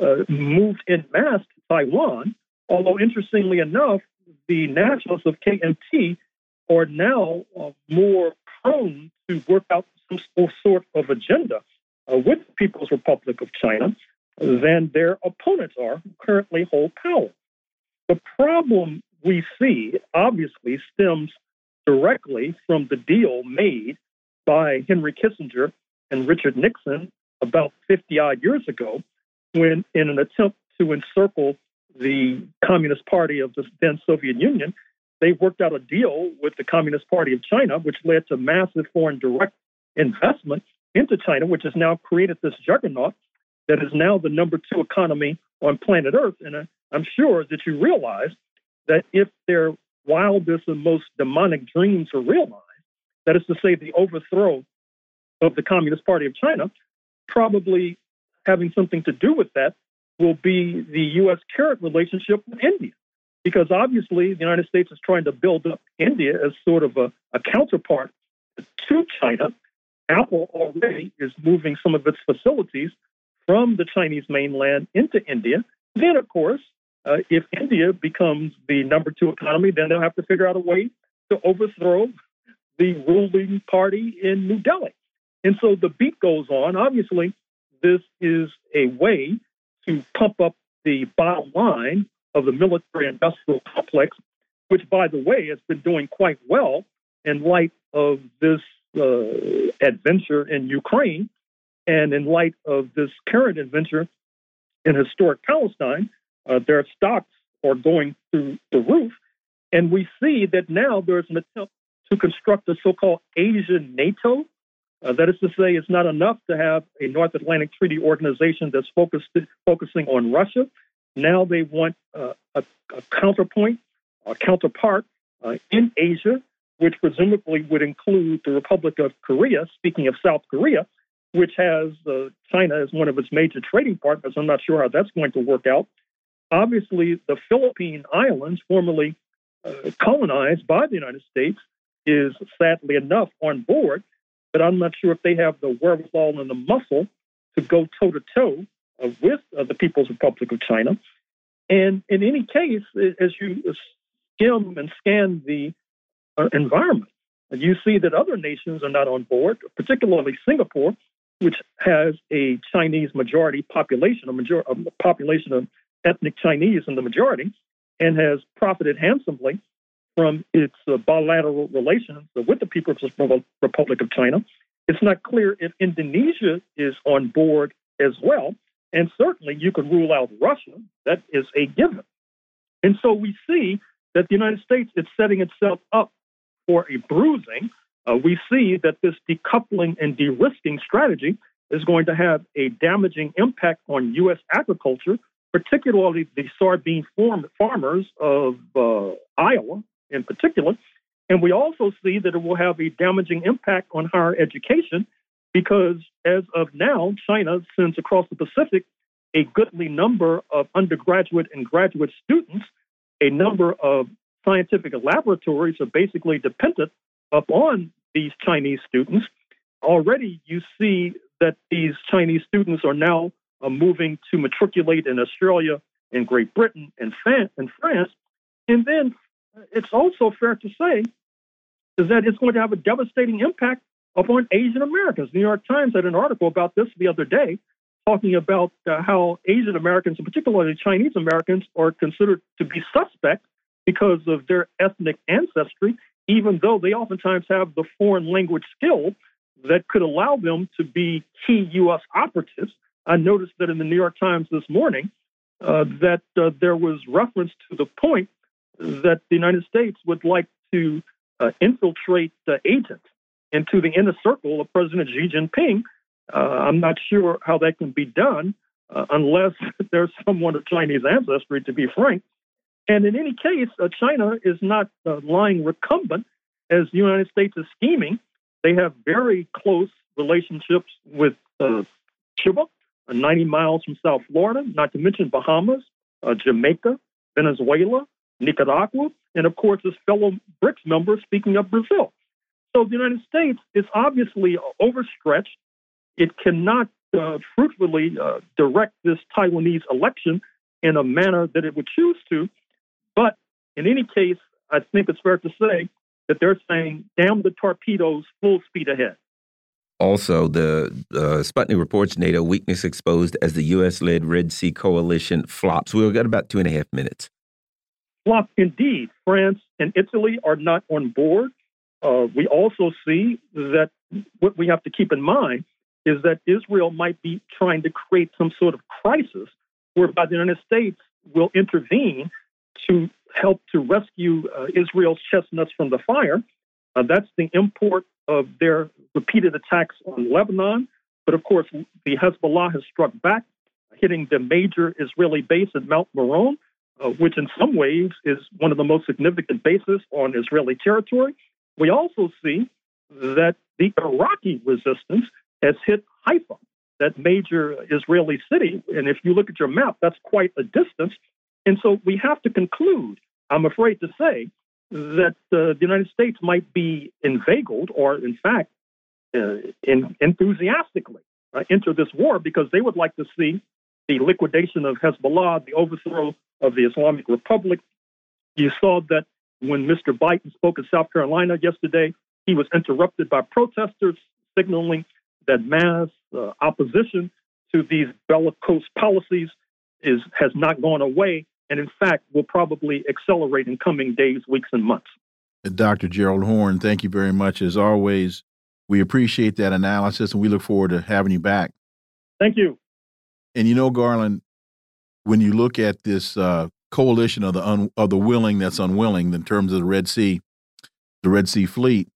uh, moved in mass to Taiwan. Although, interestingly enough, the nationalists of KMT are now uh, more prone to work out some sort of agenda uh, with the People's Republic of China than their opponents are, who currently hold power. The problem we see obviously stems directly from the deal made by Henry Kissinger and Richard Nixon about 50 odd years ago, when, in an attempt to encircle the Communist Party of the then Soviet Union, they worked out a deal with the Communist Party of China, which led to massive foreign direct investment into China, which has now created this juggernaut that is now the number two economy on planet Earth. And I'm sure that you realize that if their wildest and most demonic dreams are realized, that is to say, the overthrow of the Communist Party of China, probably having something to do with that will be the U.S. current relationship with India. Because obviously, the United States is trying to build up India as sort of a, a counterpart to China. Apple already is moving some of its facilities from the Chinese mainland into India. Then, of course, uh, if India becomes the number two economy, then they'll have to figure out a way to overthrow the ruling party in New Delhi. And so the beat goes on. Obviously, this is a way to pump up the bottom line of the military industrial complex, which, by the way, has been doing quite well in light of this uh, adventure in Ukraine and in light of this current adventure in historic Palestine. Uh, their stocks are going through the roof. And we see that now there's an attempt to construct a so called Asian NATO. Uh, that is to say, it's not enough to have a North Atlantic Treaty Organization that's focused, focusing on Russia. Now they want uh, a, a, counterpoint, a counterpart uh, in Asia, which presumably would include the Republic of Korea, speaking of South Korea, which has uh, China as one of its major trading partners. I'm not sure how that's going to work out. Obviously, the Philippine Islands, formerly uh, colonized by the United States, is sadly enough on board, but I'm not sure if they have the wherewithal and the muscle to go toe to toe with uh, the People's Republic of China. And in any case, as you skim and scan the uh, environment, you see that other nations are not on board, particularly Singapore, which has a Chinese majority population, a, major, a population of ethnic Chinese in the majority, and has profited handsomely from its uh, bilateral relations with the People's Republic of China. It's not clear if Indonesia is on board as well. And certainly you can rule out Russia. That is a given. And so we see that the United States is setting itself up for a bruising. Uh, we see that this decoupling and de risking strategy is going to have a damaging impact on U.S. agriculture, particularly the soybean farmers of uh, Iowa in particular. And we also see that it will have a damaging impact on higher education because as of now, China sends across the Pacific a goodly number of undergraduate and graduate students. A number of scientific laboratories are basically dependent upon these Chinese students. Already, you see that these Chinese students are now uh, moving to matriculate in Australia, in Great Britain, and, and France. And then it's also fair to say is that it's going to have a devastating impact upon Asian Americans. The New York Times had an article about this the other day, talking about uh, how Asian Americans, and particularly Chinese Americans, are considered to be suspect because of their ethnic ancestry, even though they oftentimes have the foreign language skill that could allow them to be key U.S. operatives. I noticed that in the New York Times this morning uh, that uh, there was reference to the point that the United States would like to uh, infiltrate agents into the inner circle of President Xi Jinping. Uh, I'm not sure how that can be done uh, unless there's someone of Chinese ancestry, to be frank. And in any case, uh, China is not uh, lying recumbent as the United States is scheming. They have very close relationships with Cuba, 90 miles from South Florida, not to mention Bahamas, Jamaica, Venezuela, Nicaragua, and of course, his fellow BRICS member, speaking of Brazil. So the United States is obviously overstretched. It cannot uh, fruitfully uh, direct this Taiwanese election in a manner that it would choose to. But in any case, I think it's fair to say that they're saying, damn the torpedoes, full speed ahead. Also, the uh, Sputnik reports NATO weakness exposed as the U.S. led Red Sea coalition flops. We've got about two and a half minutes. Flop indeed. France and Italy are not on board. Uh, we also see that what we have to keep in mind is that Israel might be trying to create some sort of crisis whereby the United States will intervene to help to rescue uh, Israel's chestnuts from the fire. Uh, that's the import of their repeated attacks on Lebanon. But of course, the Hezbollah has struck back, hitting the major Israeli base at Mount Meron uh, which in some ways is one of the most significant bases on Israeli territory. We also see that the Iraqi resistance has hit Haifa, that major Israeli city. And if you look at your map, that's quite a distance. And so we have to conclude, I'm afraid to say, that uh, the United States might be inveigled, or in fact, uh, in, enthusiastically uh, enter this war because they would like to see the liquidation of Hezbollah, the overthrow of the Islamic Republic. You saw that when Mr. Biden spoke in South Carolina yesterday, he was interrupted by protesters signaling that mass uh, opposition to these bellicose policies is has not gone away, and in fact will probably accelerate in coming days, weeks, and months. Dr. Gerald Horne, thank you very much as always. We appreciate that analysis, and we look forward to having you back. Thank you. And you know, Garland, when you look at this uh, coalition of the un, of the willing that's unwilling in terms of the Red Sea, the Red Sea Fleet,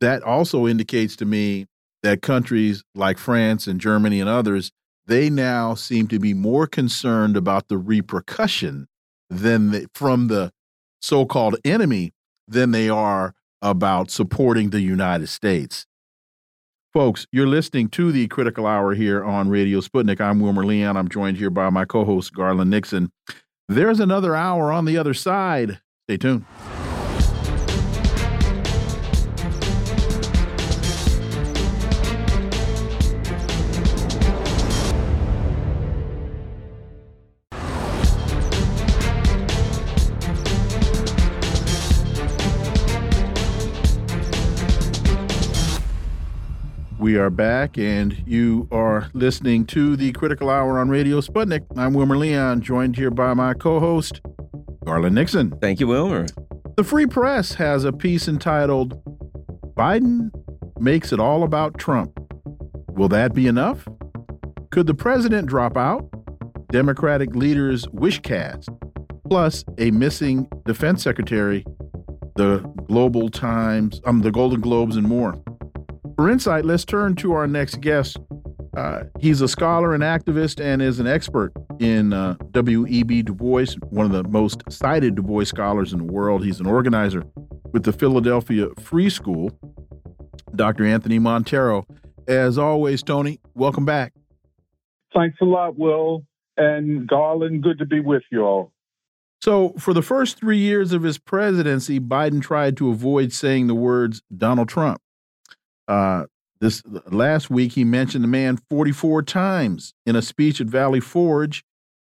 that also indicates to me that countries like France and Germany and others they now seem to be more concerned about the repercussion than the, from the so-called enemy than they are about supporting the United States. Folks, you're listening to the Critical Hour here on Radio Sputnik. I'm Wilmer Leon. I'm joined here by my co-host Garland Nixon. There's another hour on the other side. Stay tuned. We are back, and you are listening to the Critical Hour on Radio Sputnik. I'm Wilmer Leon, joined here by my co host, Garland Nixon. Thank you, Wilmer. The Free Press has a piece entitled Biden Makes It All About Trump. Will that be enough? Could the president drop out? Democratic leaders wish cast, plus a missing defense secretary, the Global Times, um, the Golden Globes, and more. For insight, let's turn to our next guest. Uh, he's a scholar and activist and is an expert in uh, W.E.B. Du Bois, one of the most cited Du Bois scholars in the world. He's an organizer with the Philadelphia Free School. Dr. Anthony Monteiro. As always, Tony, welcome back. Thanks a lot, Will. And Garland, good to be with you all. So, for the first three years of his presidency, Biden tried to avoid saying the words Donald Trump. Uh, this last week, he mentioned the man 44 times in a speech at Valley Forge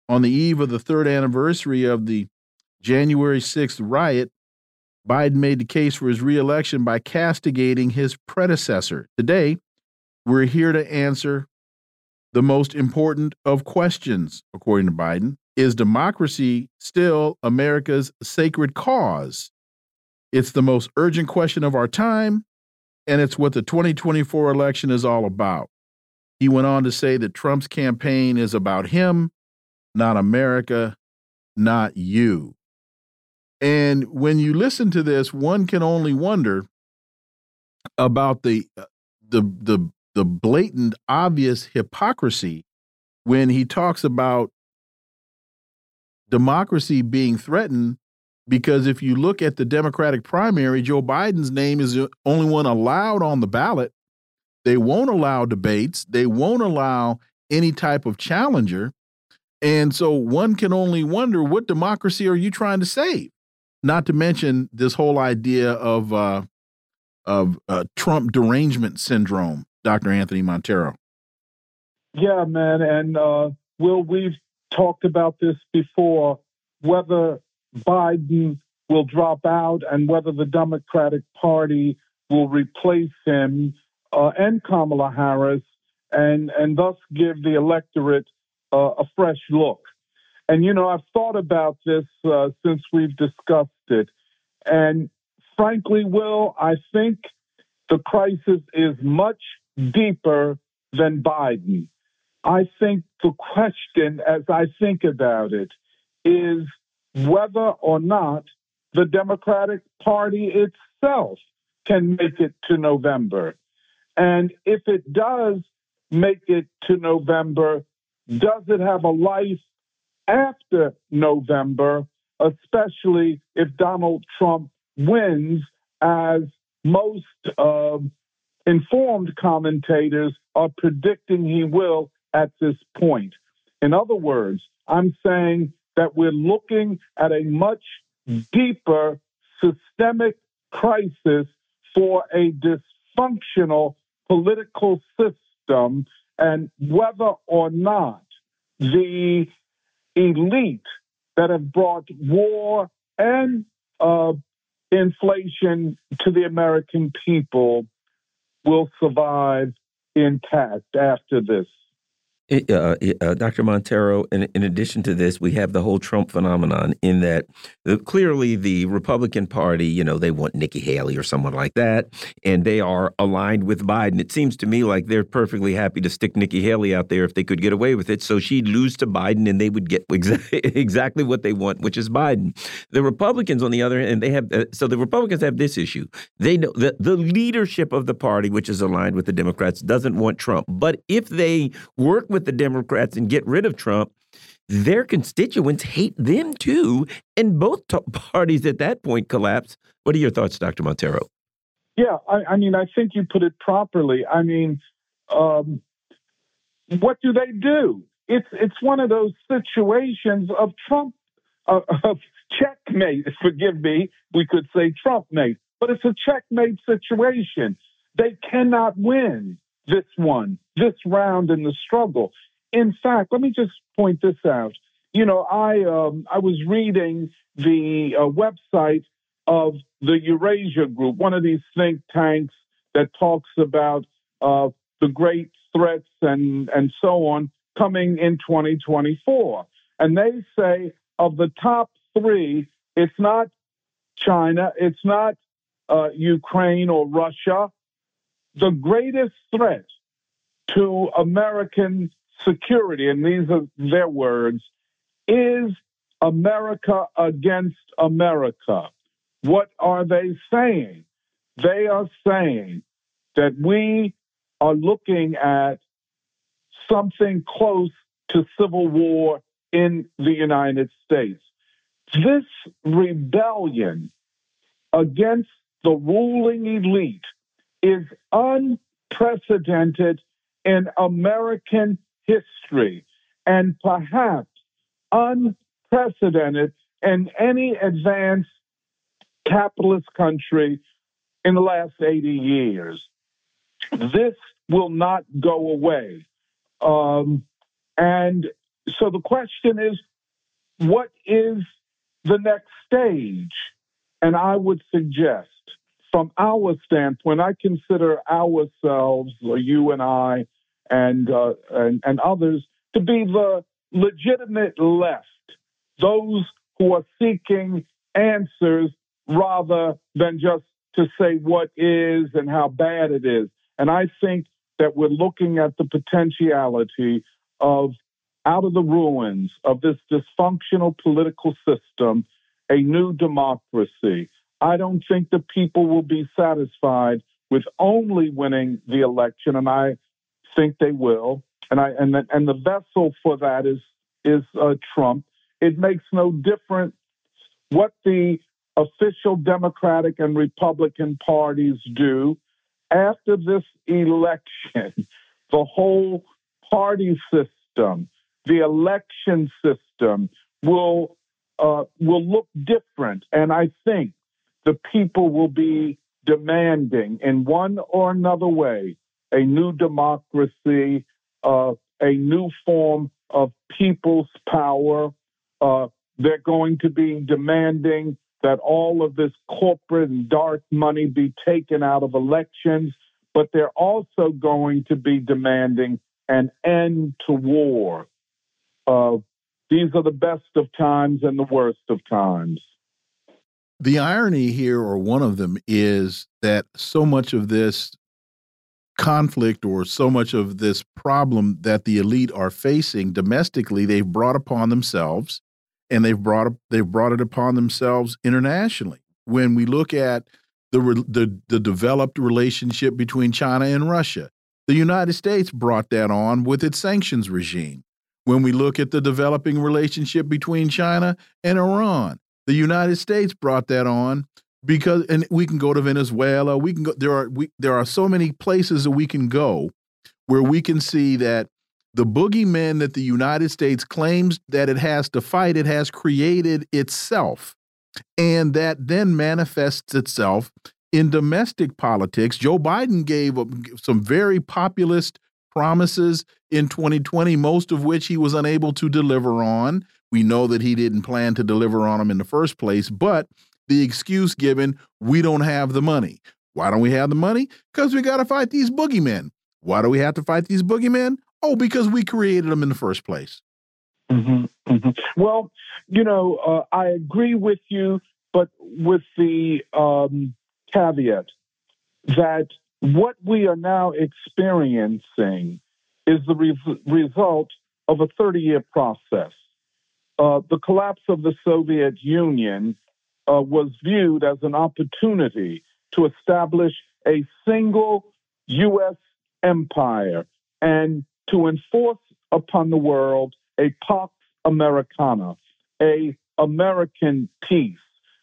on the eve of the third anniversary of the January 6th riot. Biden made the case for his reelection by castigating his predecessor. Today, we're here to answer the most important of questions, according to Biden. Is democracy still America's sacred cause? It's the most urgent question of our time, and it's what the 2024 election is all about. He went on to say that Trump's campaign is about him, not America, not you. And when you listen to this, one can only wonder about the uh, the the the blatant obvious hypocrisy when he talks about democracy being threatened because if you look at the Democratic primary, Joe Biden's name is the only one allowed on the ballot. They won't allow debates, they won't allow any type of challenger. And so one can only wonder what democracy are you trying to save? Not to mention this whole idea of uh, of uh, Trump derangement syndrome, Dr. Anthony Monteiro. Yeah, man, and uh, Will, we've talked about this before. Whether Biden will drop out and whether the Democratic Party will replace him uh, and Kamala Harris and, and thus give the electorate uh, a fresh look. And, you know, I've thought about this uh, since we've discussed it. And frankly, Will, I think the crisis is much deeper than Biden. I think the question, as I think about it, is whether or not the Democratic Party itself can make it to November. And if it does make it to November, does it have a life after November, especially if Donald Trump wins, as most uh, informed commentators are predicting he will at this point? In other words, I'm saying that we're looking at a much deeper systemic crisis for a dysfunctional political system and whether or not the elite that have brought war and uh, inflation to the American people will survive intact after this. Uh, uh, Dr. Monteiro, in, in, addition to this, we have the whole Trump phenomenon in that the, clearly the Republican Party, you know, they want Nikki Haley or someone like that, and they are aligned with Biden. It seems to me like they're perfectly happy to stick Nikki Haley out there if they could get away with it. So she'd lose to Biden and they would get exa exactly what they want, which is Biden. The Republicans, on the other hand, they have, uh, so the Republicans have this issue. They know that the leadership of the party, which is aligned with the Democrats, doesn't want Trump. But if they work with with the Democrats and get rid of Trump, their constituents hate them too. And both parties at that point collapse. What are your thoughts, Dr. Monteiro? Yeah, I, I mean, I think you put it properly. I mean, um, what do they do? It's it's one of those situations of Trump uh, of checkmate. Forgive me, we could say Trump mate, but it's a checkmate situation. They cannot win this one, this round in the struggle. In fact, let me just point this out. You know, I um, I was reading the uh, website of the Eurasia Group, one of these think tanks that talks about uh, the great threats and and so on coming in 2024. And they say of the top three, it's not China, it's not uh, Ukraine or Russia, the greatest threat to American security, and these are their words, is America against America. What are they saying? They are saying that we are looking at something close to civil war in the United States. This rebellion against the ruling elite is unprecedented in American history and perhaps unprecedented in any advanced capitalist country in the last 80 years. This will not go away. Um, and so the question is what is the next stage? And I would suggest from our standpoint, I consider ourselves, or you and I, and, uh, and, and others, to be the legitimate left, those who are seeking answers rather than just to say what is and how bad it is. And I think that we're looking at the potentiality of, out of the ruins of this dysfunctional political system, a new democracy, I don't think the people will be satisfied with only winning the election, and I think they will. And I and the, and the vessel for that is is uh, Trump. It makes no difference what the official Democratic and Republican parties do after this election. The whole party system, the election system will uh, will look different, and I think the people will be demanding in one or another way a new democracy, uh, a new form of people's power. Uh, they're going to be demanding that all of this corporate and dark money be taken out of elections, but they're also going to be demanding an end to war. Uh, these are the best of times and the worst of times. The irony here, or one of them, is that so much of this conflict or so much of this problem that the elite are facing domestically, they've brought upon themselves, and they've brought they've brought it upon themselves internationally. When we look at the the, the developed relationship between China and Russia, the United States brought that on with its sanctions regime. When we look at the developing relationship between China and Iran, the United States brought that on because, and we can go to Venezuela. We can go. There are we there are so many places that we can go where we can see that the boogeyman that the United States claims that it has to fight, it has created itself, and that then manifests itself in domestic politics, Joe Biden gave some very populist promises in 2020, most of which he was unable to deliver on. We know that he didn't plan to deliver on them in the first place, but the excuse given, we don't have the money. Why don't we have the money? Because we got to fight these boogeymen. Why do we have to fight these boogeymen? Oh, because we created them in the first place. Mm -hmm, mm -hmm. Well, you know, uh, I agree with you, but with the um, caveat that what we are now experiencing is the re result of a 30 year process. Uh, the collapse of the Soviet Union uh, was viewed as an opportunity to establish a single U.S. empire and to enforce upon the world a Pax Americana, a American peace.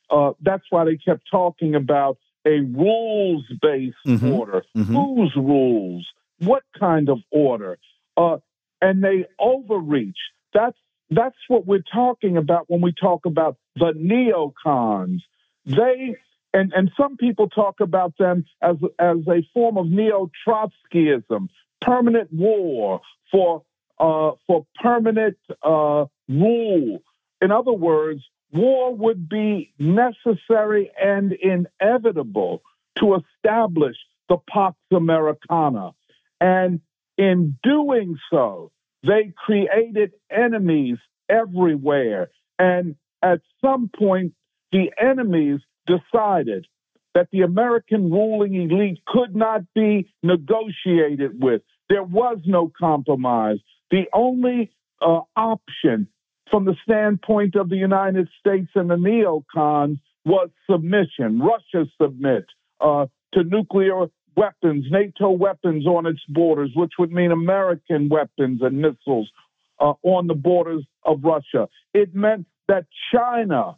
Uh, that's why they kept talking about a rules based mm-hmm. order. Mm-hmm. Whose rules? What kind of order? Uh, and they overreached. That's that's what we're talking about when we talk about the neocons. They and, and some people talk about them as as a form of neo Trotskyism, permanent war for uh, for permanent uh, rule. In other words, war would be necessary and inevitable to establish the Pax Americana. And in doing so, they created enemies everywhere. And at some point, the enemies decided that the American ruling elite could not be negotiated with. There was no compromise. The only uh, option from the standpoint of the United States and the neocons was submission. Russia submit uh, to nuclear weapons, NATO weapons on its borders, which would mean American weapons and missiles uh, on the borders of Russia. It meant that China,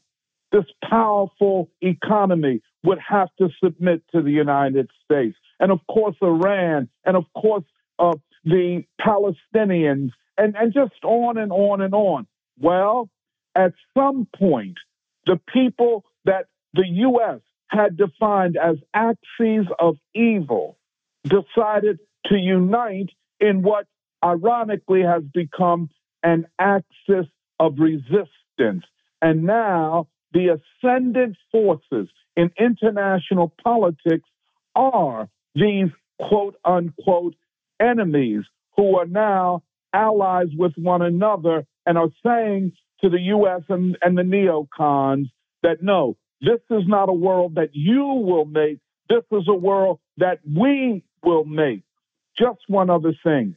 this powerful economy, would have to submit to the United States. And of course, Iran, and of course, uh, the Palestinians, and, and just on and on and on. Well, at some point, the people that the U.S. had defined as axes of evil decided to unite in what ironically has become an axis of resistance. And now the ascendant forces in international politics are these quote unquote enemies who are now allies with one another and are saying to the U.S. and, and the neocons that no, this is not a world that you will make. This is a world that we will make. Just one other thing.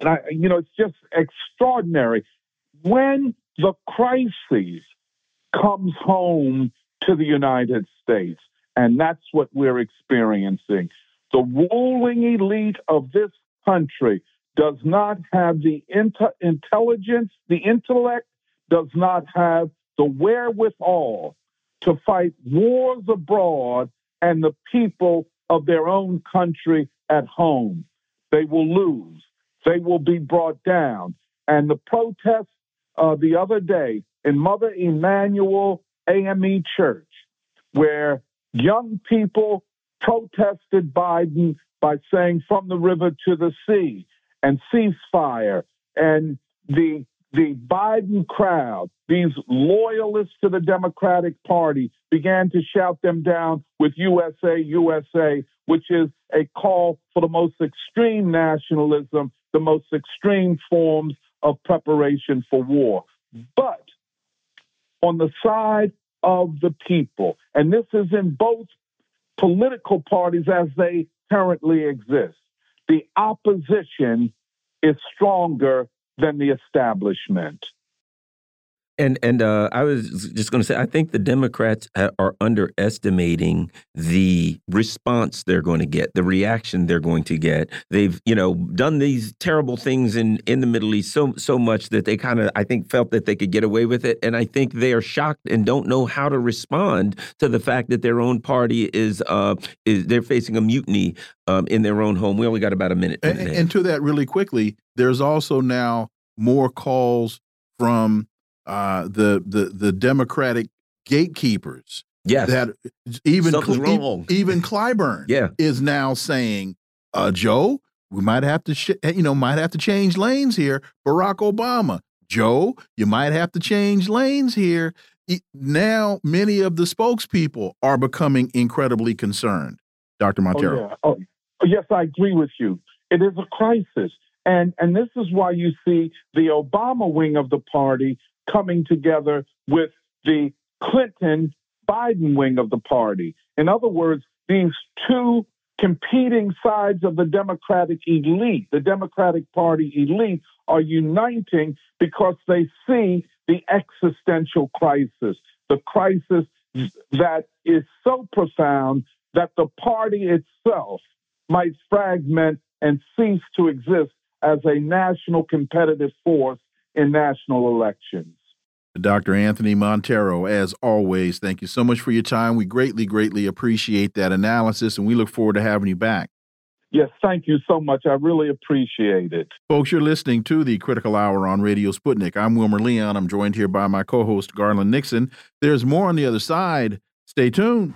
And I, you know, it's just extraordinary. When the crisis comes home to the United States, and that's what we're experiencing. The ruling elite of this country does not have the inter- intelligence, the intellect, does not have the wherewithal to fight wars abroad and the people of their own country at home. They will lose. They will be brought down. And the protest uh, the other day in Mother Emanuel AME Church, where young people protested Biden by saying from the river to the sea and ceasefire and the the Biden crowd, these loyalists to the Democratic Party, began to shout them down with USA, USA, which is a call for the most extreme nationalism, the most extreme forms of preparation for war. But on the side of the people, and this is in both political parties as they currently exist, the opposition is stronger than the establishment. And and uh, I was just going to say, I think the Democrats are underestimating the response they're going to get, the reaction they're going to get. They've you know done these terrible things in in the Middle East so so much that they kind of I think felt that they could get away with it, and I think they are shocked and don't know how to respond to the fact that their own party is uh is they're facing a mutiny um, in their own home. We only got about a minute. And, and to that, really quickly, there's also now more calls from uh, the the the Democratic gatekeepers Yes. That even Something's Cl- e- even Clyburn Yeah. is now saying, uh, Joe, we might have to, sh you know, might have to change lanes here. Barack Obama, Joe, you might have to change lanes here. Now, many of the spokespeople are becoming incredibly concerned. Dr. Monteiro. Oh, yeah. oh, oh, yes, I agree with you. It is a crisis. And, and this is why you see the Obama wing of the party coming together with the Clinton Biden wing of the party. In other words, these two competing sides of the Democratic elite, the Democratic Party elite, are uniting because they see the existential crisis, the crisis that is so profound that the party itself might fragment and cease to exist as a national competitive force in national elections. Dr. Anthony Monteiro, as always, thank you so much for your time. We greatly, greatly appreciate that analysis, and we look forward to having you back. Yes, thank you so much. I really appreciate it. Folks, you're listening to the Critical Hour on Radio Sputnik. I'm Wilmer Leon. I'm joined here by my co host, Garland Nixon. There's more on the other side. Stay tuned.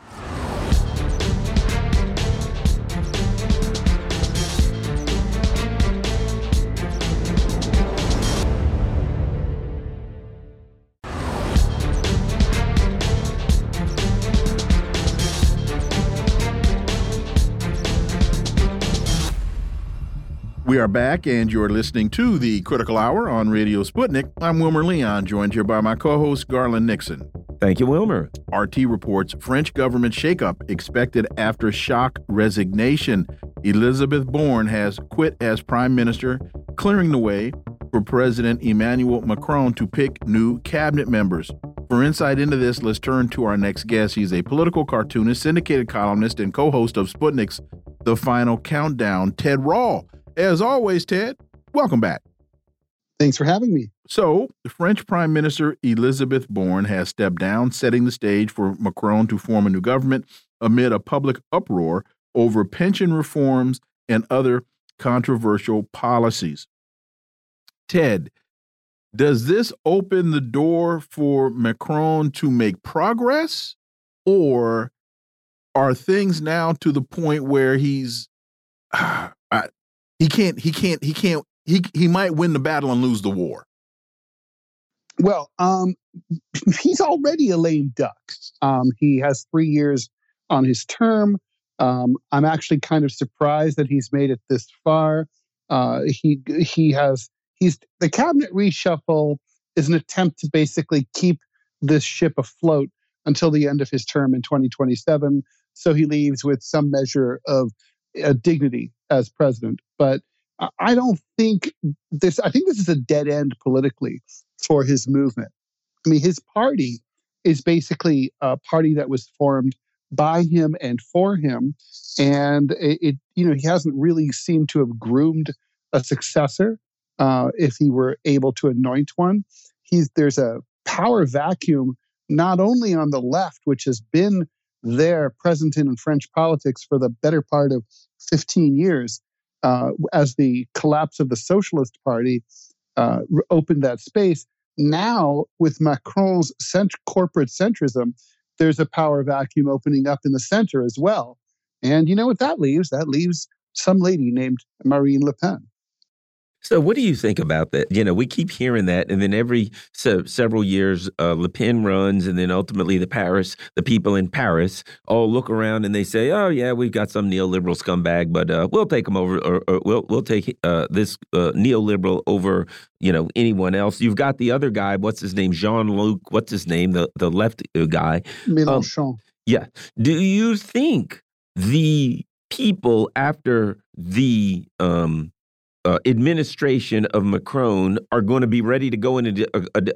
We are back, and you're listening to the Critical Hour on Radio Sputnik. I'm Wilmer Leon, joined here by my co host, Garland Nixon. Thank you, Wilmer. RT reports French government shakeup expected after shock resignation. Elizabeth Borne has quit as prime minister, clearing the way for President Emmanuel Macron to pick new cabinet members. For insight into this, let's turn to our next guest. He's a political cartoonist, syndicated columnist, and co host of Sputnik's The Final Countdown, Ted Rall. As always, Ted, welcome back. Thanks for having me. So, the French Prime Minister Elizabeth Borne has stepped down, setting the stage for Macron to form a new government amid a public uproar over pension reforms and other controversial policies. Ted, does this open the door for Macron to make progress, or are things now to the point where he's I, he can't he can't he can't he he might win the battle and lose the war. Well, um, he's already a lame duck. Um, he has three years on his term. Um, I'm actually kind of surprised that he's made it this far. Uh, he he has he's the cabinet reshuffle is an attempt to basically keep this ship afloat until the end of his term in 2027. So he leaves with some measure of uh, dignity as president. But I- don't think this. I think this is a dead end politically for his movement. I mean, his party is basically a party that was formed by him and for him, and it, it you know he hasn't really seemed to have groomed a successor. Uh, if he were able to anoint one, he's there's a power vacuum not only on the left, which has been there present in French politics for the better part of 15 years, uh, as the collapse of the Socialist Party uh, opened that space. Now, with Macron's cent- corporate centrism, there's a power vacuum opening up in the center as well. And you know what that leaves? That leaves some lady named Marine Le Pen. So, what do you think about that? You know, we keep hearing that, and then every se several years, uh, Le Pen runs, and then ultimately the Paris, the people in Paris, all look around and they say, "Oh yeah, we've got some neoliberal scumbag, but uh, we'll take them over, or, or we'll we'll take uh, this uh, neoliberal over, you know, anyone else." You've got the other guy, what's his name, Jean Luc, what's his name, the the left uh, guy. Mélenchon. Yeah. Do you think the people after the um, uh, administration of Macron are going to be ready to go in a,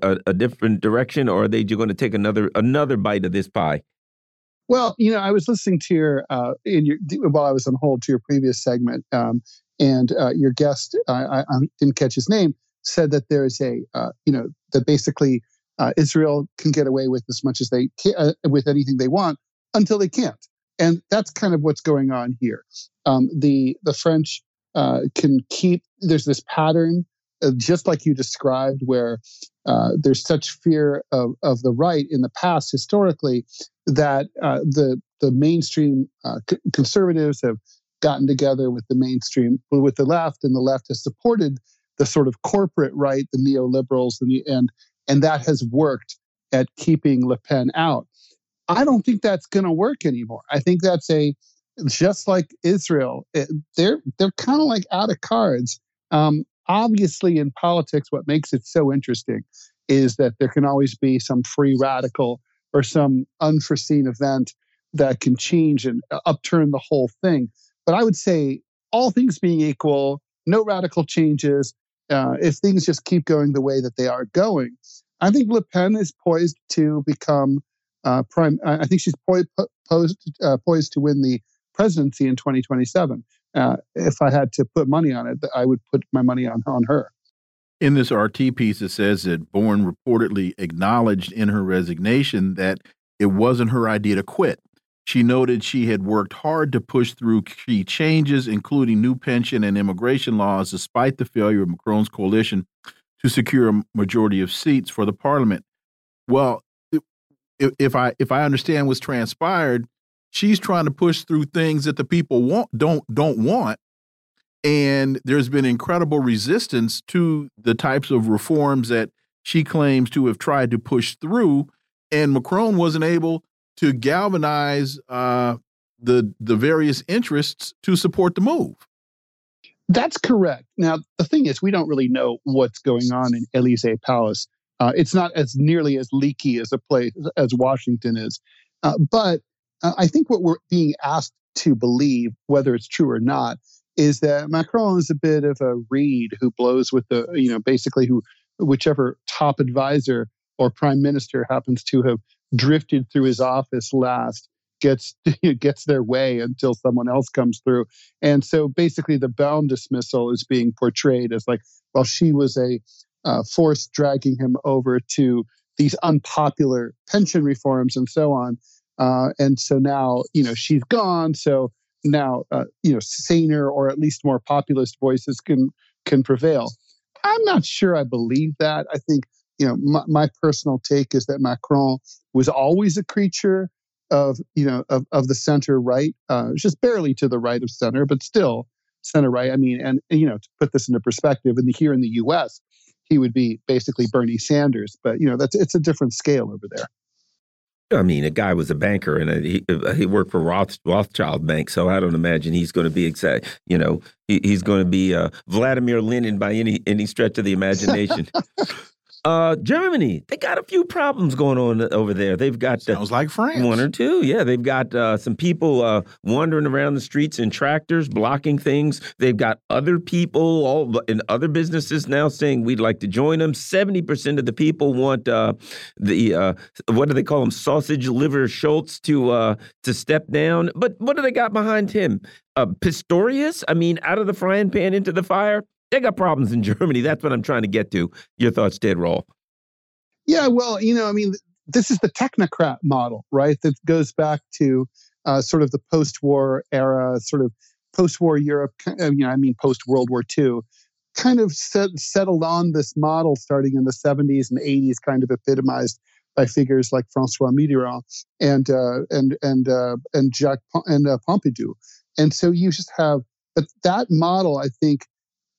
a, a, different direction, or are they just going to take another another bite of this pie? Well, you know, I was listening to your uh, in your while I was on hold to your previous segment, um, and uh, your guest, I, I, I didn't catch his name, said that there is a, uh, you know, that basically uh, Israel can get away with as much as they can, uh, with anything they want until they can't, and that's kind of what's going on here. Um, the the French uh, can keep there's this pattern, uh, just like you described, where uh, there's such fear of, of the right in the past historically that uh, the the mainstream uh, conservatives have gotten together with the mainstream with the left, and the left has supported the sort of corporate right, the neoliberals, and the, and and that has worked at keeping Le Pen out. I don't think that's going to work anymore. I think that's a just like Israel. It, they're they're kind of like out of cards. Um, obviously, in politics, what makes it so interesting is that there can always be some free radical or some unforeseen event that can change and upturn the whole thing. But I would say, all things being equal, no radical changes. Uh, if things just keep going the way that they are going, I think Le Pen is poised to become uh, prime. I think she's po- posed, uh, poised to win the presidency in 2027. Uh, if I had to put money on it, I would put my money on on her. In this RT piece, it says that Borne reportedly acknowledged in her resignation that it wasn't her idea to quit. She noted she had worked hard to push through key changes, including new pension and immigration laws, despite the failure of Macron's coalition to secure a majority of seats for the parliament. Well, if, I if I understand what's transpired, she's trying to push through things that the people want don't don't want, and there's been incredible resistance to the types of reforms that she claims to have tried to push through, and Macron wasn't able to galvanize uh, the the various interests to support the move. That's correct. Now, the thing is, we don't really know what's going on in Elysee Palace. Uh, it's not as nearly as leaky as a place as Washington is. Uh, but I think what we're being asked to believe, whether it's true or not, is that Macron is a bit of a reed who blows with the, you know, basically who, whichever top advisor or prime minister happens to have drifted through his office last gets gets their way until someone else comes through. And so basically, the bound dismissal is being portrayed as like, well, she was a uh, force dragging him over to these unpopular pension reforms and so on. Uh, and so now, you know, she's gone. So now, uh, you know, saner or at least more populist voices can can prevail. I'm not sure I believe that. I think, you know, my, my personal take is that Macron was always a creature of you know of, of the center right, uh, just barely to the right of center, but still center right. I mean, and, and you know to put this into perspective, in here in the U.S., he would be basically Bernie Sanders, but you know that's it's a different scale over there. I mean, a guy was a banker and a, he he worked for Roth, Rothschild Bank, so I don't imagine he's going to be exact. You know, he, he's going to be uh, Vladimir Lenin by any any stretch of the imagination. Uh, Germany, they got a few problems going on over there. They've got uh, sounds like France, one or two. Yeah, they've got uh, some people uh, wandering around the streets in tractors, blocking things. They've got other people all in other businesses now saying we'd like to join them. Seventy percent of the people want uh, the uh, what do they call him, sausage liver Scholz to uh, to step down. But what do they got behind him? Uh, Pistorius? I mean, out of the frying pan into the fire. They got problems in Germany. That's what I'm trying to get to. Your thoughts, Ted Rall? Yeah, well, you know, I mean, this is the technocrat model, right? That goes back to uh, sort of the post-war era, sort of post-war Europe. You know, I mean, post-World War II, kind of set, settled on this model starting in the 70s and 80s, kind of epitomized by figures like François Mitterrand and uh, and and uh, and Jacques and uh, Pompidou. And so you just have, but that model, I think,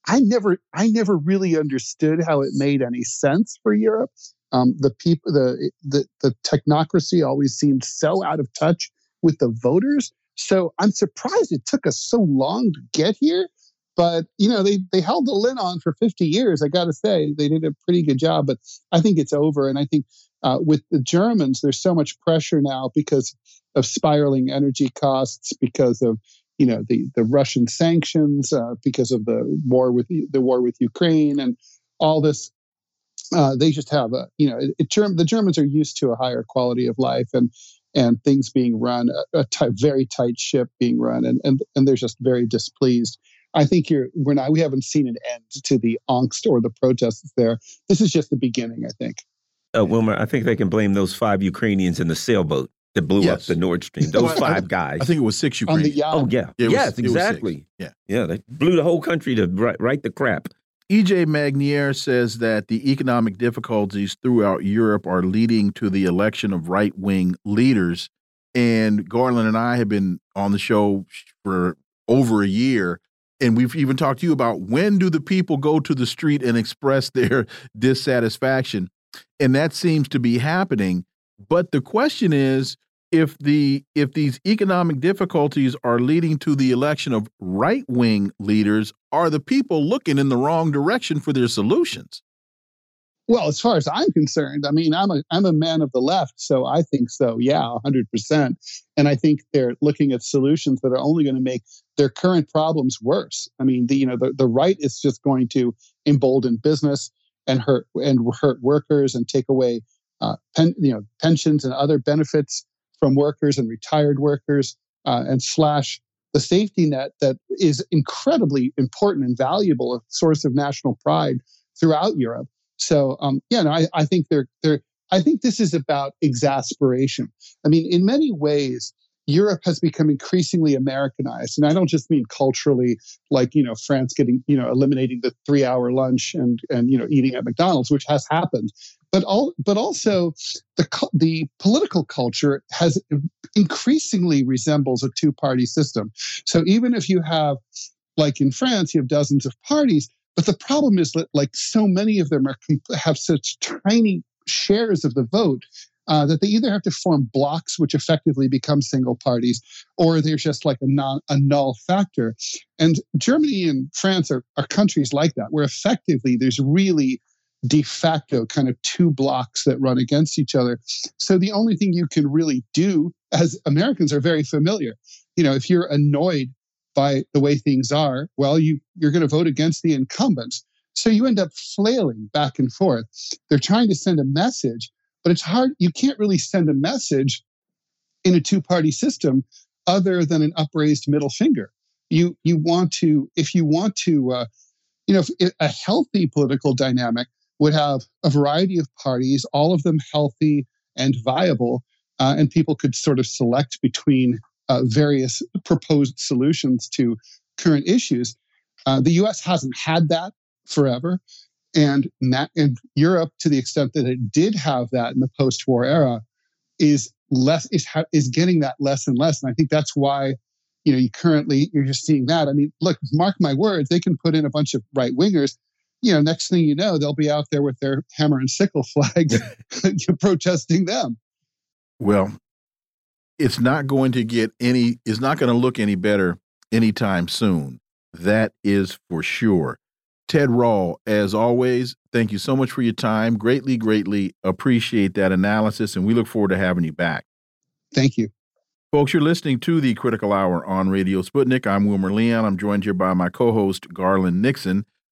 I never I never really understood how it made any sense for Europe. Um, the people the, the the technocracy always seemed so out of touch with the voters. So I'm surprised it took us so long to get here. But you know they they held the lid on for 50 years. I got to say they did a pretty good job. But I think it's over. And I think uh, with the Germans, there's so much pressure now because of spiraling energy costs, because of you know the the Russian sanctions uh, because of the war with the war with Ukraine and all this. Uh, they just have a you know it, it, the Germans are used to a higher quality of life and and things being run a, very tight ship being run and, and and they're just very displeased. I think you're we're not we haven't seen an end to the angst or the protests there. This is just the beginning, I think. Uh, Wilmer, I think they can blame those five Ukrainians in the sailboat that blew yes. up the Nord Stream. Those five guys. I think it was six Ukrainians. Oh yeah, yeah yes, exactly. Yeah, yeah. They blew the whole country to right, right the crap. EJ Magnier says that the economic difficulties throughout Europe are leading to the election of right wing leaders. And Garland and I have been on the show for over a year. And we've even talked to you about when do the people go to the street and express their dissatisfaction. And that seems to be happening. But the question is, if the if these economic difficulties are leading to the election of right wing leaders, are the people looking in the wrong direction for their solutions? Well, as far as I'm concerned, I mean, I'm a I'm a man of the left, so I think so. Yeah, hundred percent. And I think they're looking at solutions that are only going to make their current problems worse. I mean, the you know the, the right is just going to embolden business and hurt and hurt workers and take away uh, pen, you know pensions and other benefits from workers and retired workers uh, and slash the safety net that is incredibly important and valuable, a source of national pride throughout Europe. So, um, yeah, no, I, I think they're they're. I think this is about exasperation. I mean, in many ways, Europe has become increasingly Americanized, and I don't just mean culturally, like you know France getting you know eliminating the three-hour lunch and and you know eating at McDonald's, which has happened, but all but also the the political culture has increasingly resembles a two-party system. So even if you have, like in France, you have dozens of parties, but the problem is that like so many of them are have such tiny shares of the vote uh, that they either have to form blocks, which effectively become single parties, or they're just like a, non, a null factor. And Germany and France are, are countries like that, where effectively there's really de facto kind of two blocks that run against each other. So the only thing you can really do, as Americans are very familiar, you know, if you're annoyed by the way things are, well, you you're going to vote against the incumbents. So you end up flailing back and forth. They're trying to send a message, but it's hard. You can't really send a message in a two-party system other than an upraised middle finger. You you want to if you want to uh, you know a healthy political dynamic would have a variety of parties, all of them healthy and viable, uh, and people could sort of select between uh, various proposed solutions to current issues. Uh, the U.S. hasn't had that forever. And, and Europe, to the extent that it did have that in the post-war era, is less is is getting that less and less. And I think that's why you know you currently you're just seeing that. I mean, look, mark my words, they can put in a bunch of right wingers. You know, next thing you know, they'll be out there with their hammer and sickle flags protesting them. Well, it's not going to get any. It's not going to look any better anytime soon. That is for sure. Ted Rall, as always, thank you so much for your time. Greatly, greatly appreciate that analysis, and we look forward to having you back. Thank you. Folks, you're listening to the Critical Hour on Radio Sputnik. I'm Wilmer Leon. I'm joined here by my co host, Garland Nixon.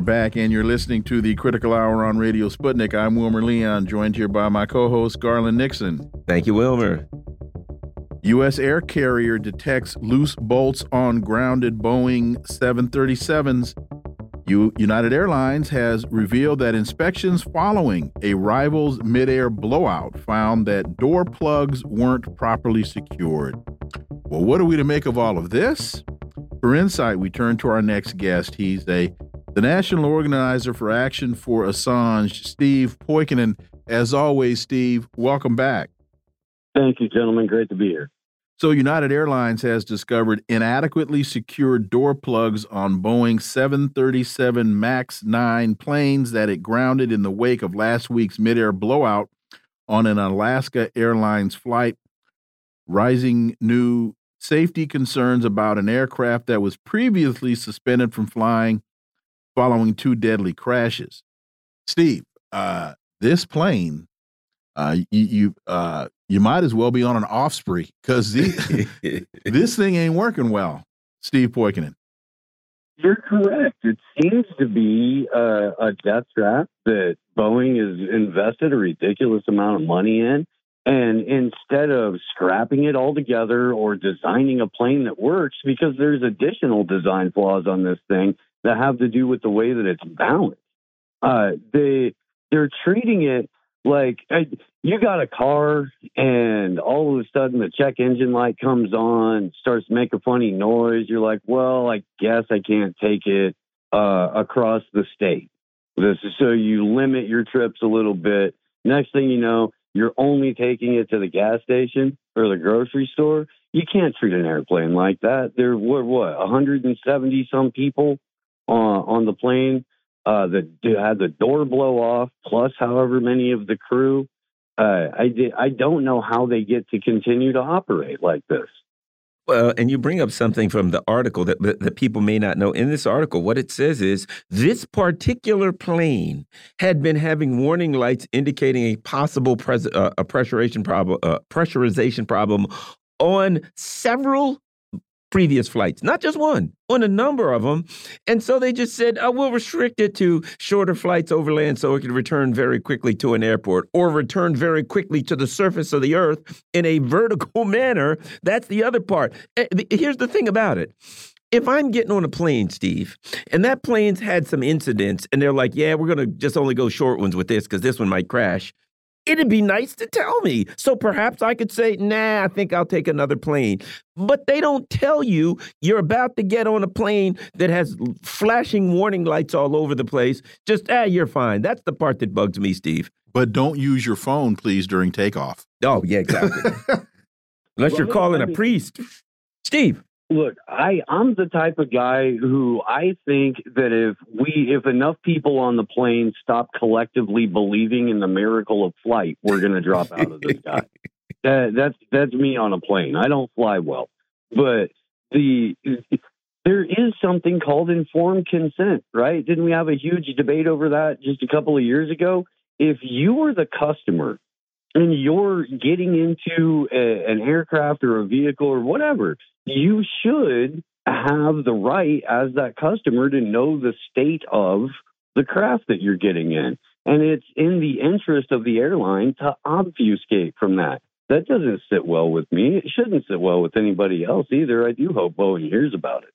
Are back, and you're listening to the Critical Hour on Radio Sputnik. I'm Wilmer Leon, joined here by my co host, Garland Nixon. Thank you, Wilmer. U.S. air carrier detects loose bolts on grounded Boeing 737s. U United Airlines has revealed that inspections following a rival's midair blowout found that door plugs weren't properly secured. Well, what are we to make of all of this? For insight, we turn to our next guest. He's a the national organizer for Action for Assange, Steve Poikonen. As always, Steve, welcome back. Thank you, gentlemen. Great to be here. So, United Airlines has discovered inadequately secured door plugs on Boeing 737 MAX 9 planes that it grounded in the wake of last week's midair blowout on an Alaska Airlines flight, rising new safety concerns about an aircraft that was previously suspended from flying following two deadly crashes. Steve, uh, this plane, uh, you you, uh, you might as well be on an off spree because this thing ain't working well. Steve Poikonen. You're correct. It seems to be a death trap that Boeing has invested a ridiculous amount of money in. And instead of scrapping it all together or designing a plane that works, because there's additional design flaws on this thing that have to do with the way that it's balanced. Uh, they they're treating it like you got a car and all of a sudden the check engine light comes on, starts to make a funny noise. You're like, well, I guess I can't take it uh, across the state. This is so you limit your trips a little bit. Next thing you know, you're only taking it to the gas station or the grocery store. You can't treat an airplane like that. There were what 170 some people uh, on the plane uh, that had the door blow off, plus however many of the crew. Uh, I I don't know how they get to continue to operate like this. Well, and you bring up something from the article that, that people may not know. In this article, what it says is this particular plane had been having warning lights indicating a possible uh, a pressurization problem, uh, pressurization problem on several previous flights, not just one, on a number of them. And so they just said, oh, we'll restrict it to shorter flights overland so it can return very quickly to an airport or return very quickly to the surface of the earth in a vertical manner. That's the other part. Eh, here's the thing about it if I'm getting on a plane, Steve, and that plane's had some incidents, and they're like, yeah, we're going to just only go short ones with this because this one might crash it'd be nice to tell me. So perhaps I could say, nah, I think I'll take another plane. But they don't tell you you're about to get on a plane that has flashing warning lights all over the place. Just, ah, you're fine. That's the part that bugs me, Steve. But don't use your phone, please, during takeoff. Oh, yeah, exactly. Unless you're calling a priest. Steve. Look, I I'm the type of guy who I think that if we if enough people on the plane stop collectively believing in the miracle of flight, we're going to drop out of the sky. That, that's that's me on a plane. I don't fly well, but the there is something called informed consent, right? Didn't we have a huge debate over that just a couple of years ago? If you were the customer and you're getting into a, an aircraft or a vehicle or whatever, you should have the right as that customer to know the state of the craft that you're getting in. And it's in the interest of the airline to obfuscate from that. That doesn't sit well with me. It shouldn't sit well with anybody else either. I do hope Boeing hears about it.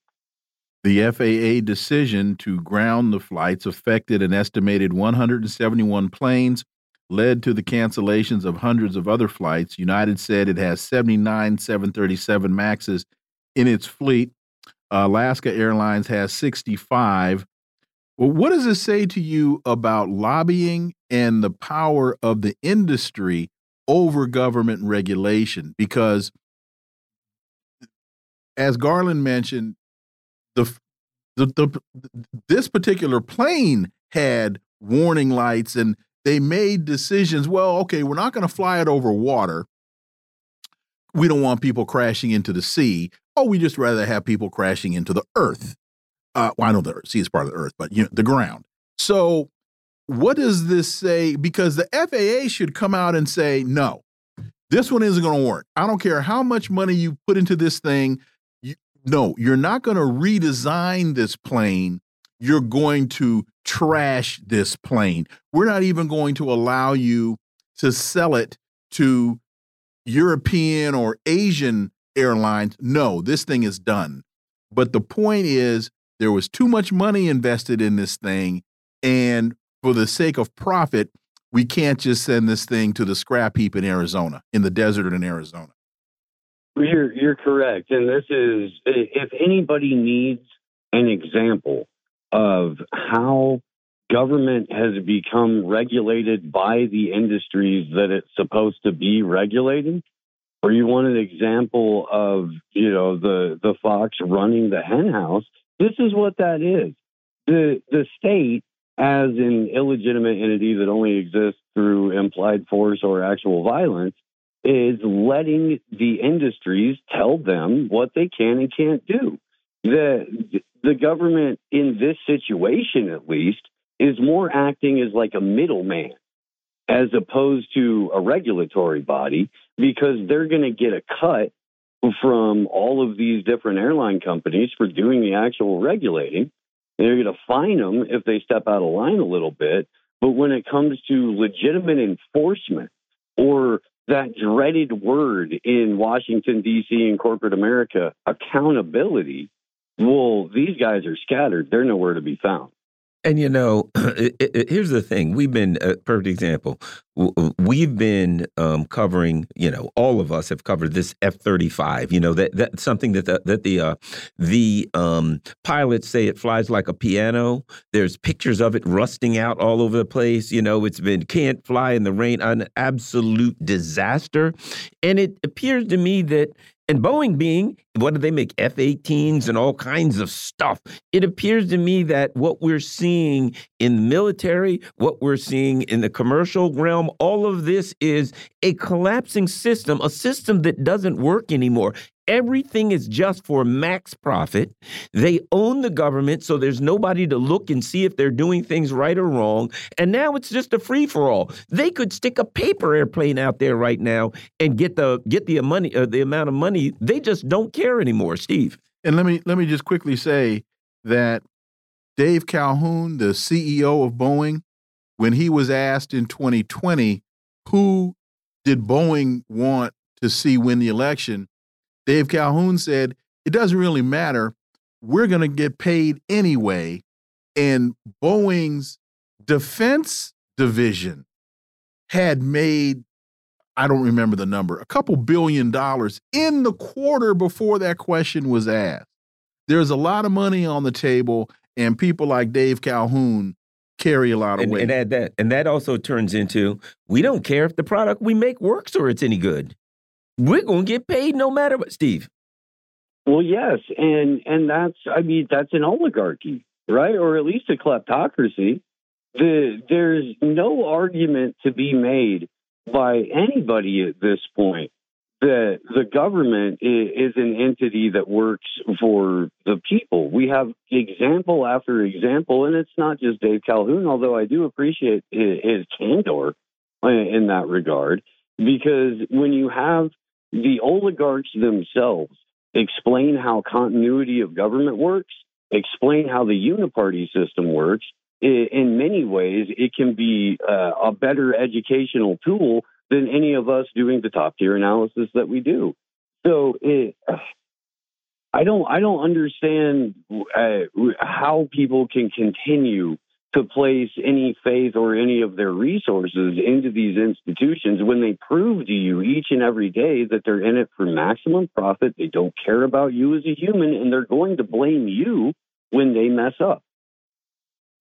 The FAA decision to ground the flights affected an estimated 171 planes led to the cancellations of hundreds of other flights. United said it has 79 737 MAXs in its fleet. Alaska Airlines has 65. Well, what does this say to you about lobbying and the power of the industry over government regulation? Because, as Garland mentioned, the, the, the this particular plane had warning lights and they made decisions. Well, okay, we're not going to fly it over water. We don't want people crashing into the sea. Oh, we just rather have people crashing into the earth. Uh, well, I know the sea is part of the earth, but you know the ground. So, what does this say? Because the FAA should come out and say, no, this one isn't going to work. I don't care how much money you put into this thing. You, no, you're not going to redesign this plane you're going to trash this plane. We're not even going to allow you to sell it to European or Asian airlines. No, this thing is done. But the point is, there was too much money invested in this thing. And for the sake of profit, we can't just send this thing to the scrap heap in Arizona, in the desert in Arizona. You're, you're correct. And this is, if anybody needs an example of how government has become regulated by the industries that it's supposed to be regulating or you want an example of you know the the fox running the henhouse. This is what that is. The the state as an illegitimate entity that only exists through implied force or actual violence is letting the industries tell them what they can and can't do. The the government in this situation at least is more acting as like a middleman as opposed to a regulatory body because they're going to get a cut from all of these different airline companies for doing the actual regulating. They're going to fine them if they step out of line a little bit. But when it comes to legitimate enforcement or that dreaded word in Washington, D.C. and corporate America, accountability, well, these guys are scattered. They're nowhere to be found. And you know, it, it, here's the thing: we've been a perfect example. We've been um, covering, you know, all of us have covered this F-35. You know that that's something that the, that the uh, the um, pilots say it flies like a piano. There's pictures of it rusting out all over the place. You know, it's been can't fly in the rain, an absolute disaster. And it appears to me that and Boeing being, what do they make? F 18s and all kinds of stuff. It appears to me that what we're seeing in the military, what we're seeing in the commercial realm, all of this is a collapsing system, a system that doesn't work anymore. Everything is just for max profit. They own the government, so there's nobody to look and see if they're doing things right or wrong. And now it's just a free for all. They could stick a paper airplane out there right now and get the get the money uh, the amount of money. They just don't care anymore, Steve. And let me let me just quickly say that Dave Calhoun, the CEO of Boeing, when he was asked in 2020 who did Boeing want to see win the election, Dave Calhoun said, it doesn't really matter. We're going to get paid anyway. And Boeing's defense division had made, I don't remember the number, a couple billion dollars in the quarter before that question was asked. There's a lot of money on the table, and people like Dave Calhoun carry a lot of and, weight. And that, that and that also turns into we don't care if the product we make works or it's any good we're going to get paid no matter what, Steve. Well, yes, and and that's I mean that's an oligarchy, right, or at least a kleptocracy. The there's no argument to be made by anybody at this point that the government is, is an entity that works for the people. We have example after example, and it's not just Dave Calhoun, although I do appreciate his, his candor in that regard, because when you have the oligarchs themselves explain how continuity of government works, explain how the uniparty system works. In many ways, it can be uh, a better educational tool than any of us doing the top tier analysis that we do. So it, I don't, I don't understand uh, how people can continue to place any faith or any of their resources into these institutions when they prove to you each and every day that they're in it for maximum profit. They don't care about you as a human, and they're going to blame you when they mess up.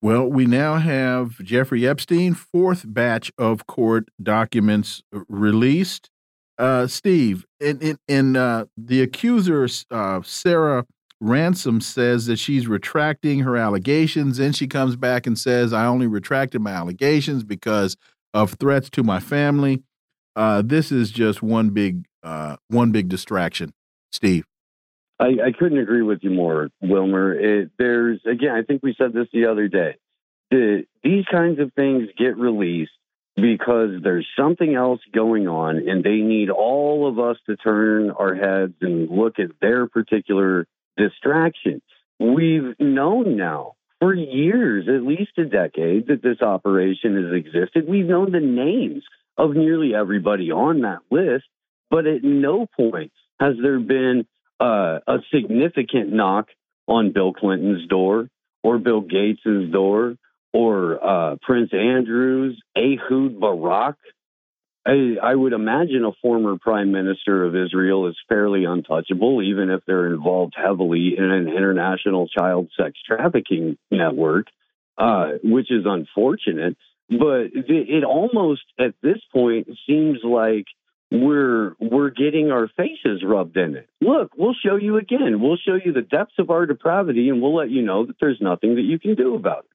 Well, we now have Jeffrey Epstein, fourth batch of court documents released. Uh, Steve, and, and, uh, the accuser, uh, Sarah Ransome says that she's retracting her allegations. Then she comes back and says, I only retracted my allegations because of threats to my family. Uh, this is just one big uh, one big distraction, Steve. I, I, couldn't agree with you more, Wilmer. It, there's again, I think we said this the other day. The, these kinds of things get released because there's something else going on, and they need all of us to turn our heads and look at their particular distraction. We've known now for years, at least a decade, that this operation has existed. We've known the names of nearly everybody on that list, but at no point has there been uh, a significant knock on Bill Clinton's door or Bill Gates's door or uh, Prince Andrew's, Ehud Barak, I, I, would imagine a former prime minister of Israel is fairly untouchable, even if they're involved heavily in an international child sex trafficking network, uh, which is unfortunate. But it almost at this point seems like we're we're getting our faces rubbed in it. Look, we'll show you again. We'll show you the depths of our depravity, and we'll let you know that there's nothing that you can do about it.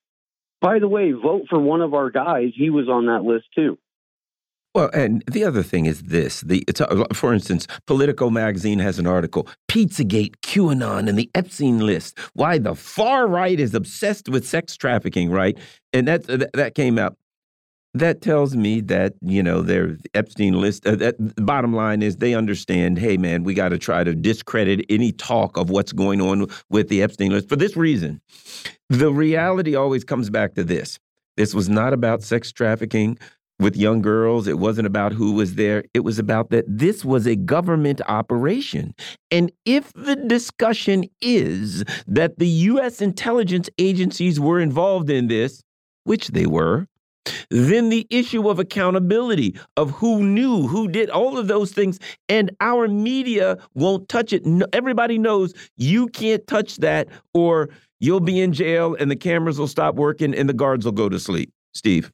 By the way, vote for one of our guys. He was on that list too. Well, and the other thing is this: the uh, for instance, Politico magazine has an article, "Pizzagate, QAnon, and the Epstein list: Why the far right is obsessed with sex trafficking." Right, and that that came out. That tells me that you know their Epstein list. Uh, that bottom line is they understand. Hey, man, we got to try to discredit any talk of what's going on with the Epstein list for this reason. The reality always comes back to this: this was not about sex trafficking with young girls. It wasn't about who was there. It was about that this was a government operation. And if the discussion is that the U.S. intelligence agencies were involved in this, which they were, then the issue of accountability of who knew, who did all of those things, and our media won't touch it. Everybody knows you can't touch that, or you'll be in jail and the cameras will stop working and the guards will go to sleep. Steve.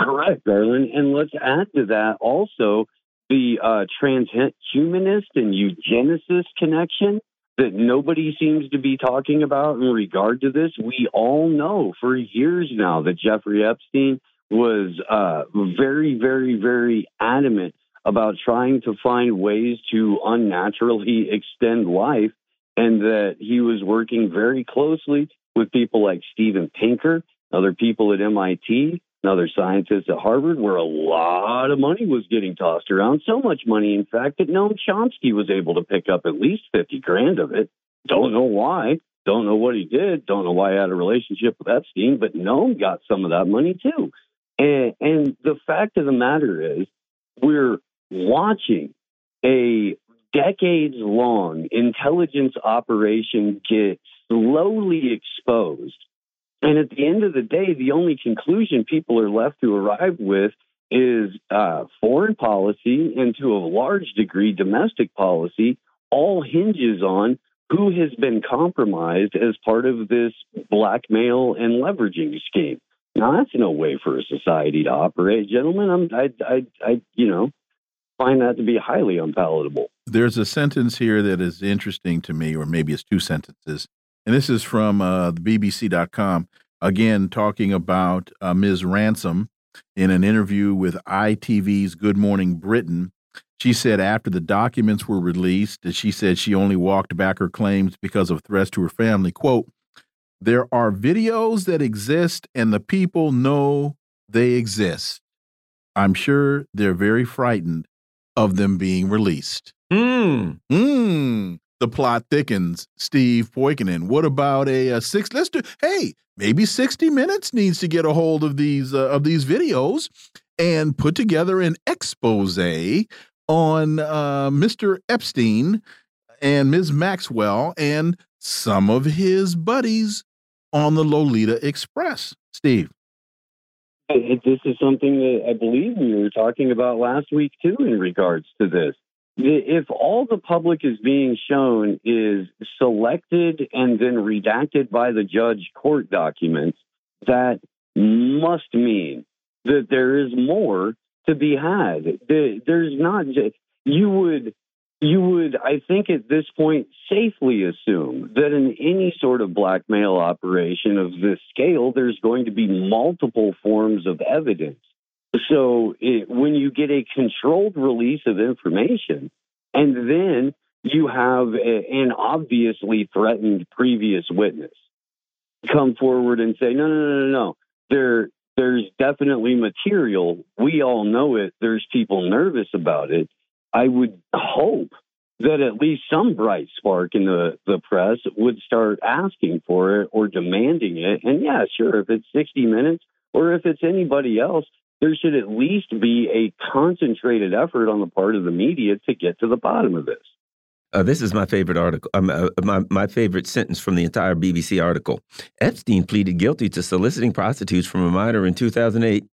Correct, Garland. And let's add to that also the uh, transhumanist and eugenicist connection that nobody seems to be talking about in regard to this. We all know for years now that Jeffrey Epstein was uh, very, very, very adamant about trying to find ways to unnaturally extend life, and that he was working very closely with people like Steven Pinker, other people at MIT, another scientist at Harvard, where a lot of money was getting tossed around. So much money, in fact, that Noam Chomsky was able to pick up at least 50 grand of it. Don't know why. Don't know what he did. Don't know why he had a relationship with Epstein, but Noam got some of that money too. And, and the fact of the matter is, we're watching a decades long intelligence operation get slowly exposed and at the end of the day, the only conclusion people are left to arrive with is uh, foreign policy and to a large degree domestic policy all hinges on who has been compromised as part of this blackmail and leveraging scheme. Now that's no way for a society to operate, gentlemen. I'm, I, I, I, you know, find that to be highly unpalatable. There's a sentence here that is interesting to me, or maybe it's two sentences. And this is from uh, the BBC.com, again, talking about uh, Ms. Ransome in an interview with ITV's Good Morning Britain. She said after the documents were released that she said she only walked back her claims because of threats to her family. Quote, there are videos that exist and the people know they exist. I'm sure they're very frightened of them being released. Mm. Mm the plot thickens. Steve Poikonen. What about a, a, six? Let's do. Hey, maybe sixty minutes needs to get a hold of these uh, of these videos and put together an expose on uh, Mr. Epstein and Ms. Maxwell and some of his buddies on the Lolita Express. Steve. This is something that I believe we were talking about last week too, in regards to this if all the public is being shown is selected and then redacted by the judge court documents, that must mean that there is more to be had. There's not just, you would you would I think at this point safely assume that in any sort of blackmail operation of this scale, there's going to be multiple forms of evidence so it, when you get a controlled release of information, and then you have a, an obviously threatened previous witness come forward and say, no, no, no, no, no, there, there's definitely material. We all know it. There's people nervous about it. I would hope that at least some bright spark in the, the press would start asking for it or demanding it. And yeah, sure, if it's 60 minutes or if it's anybody else, there should at least be a concentrated effort on the part of the media to get to the bottom of this. Uh, this is my favorite article. Um, uh, my my favorite sentence from the entire BBC article. Epstein pleaded guilty to soliciting prostitutes from a minor in 2008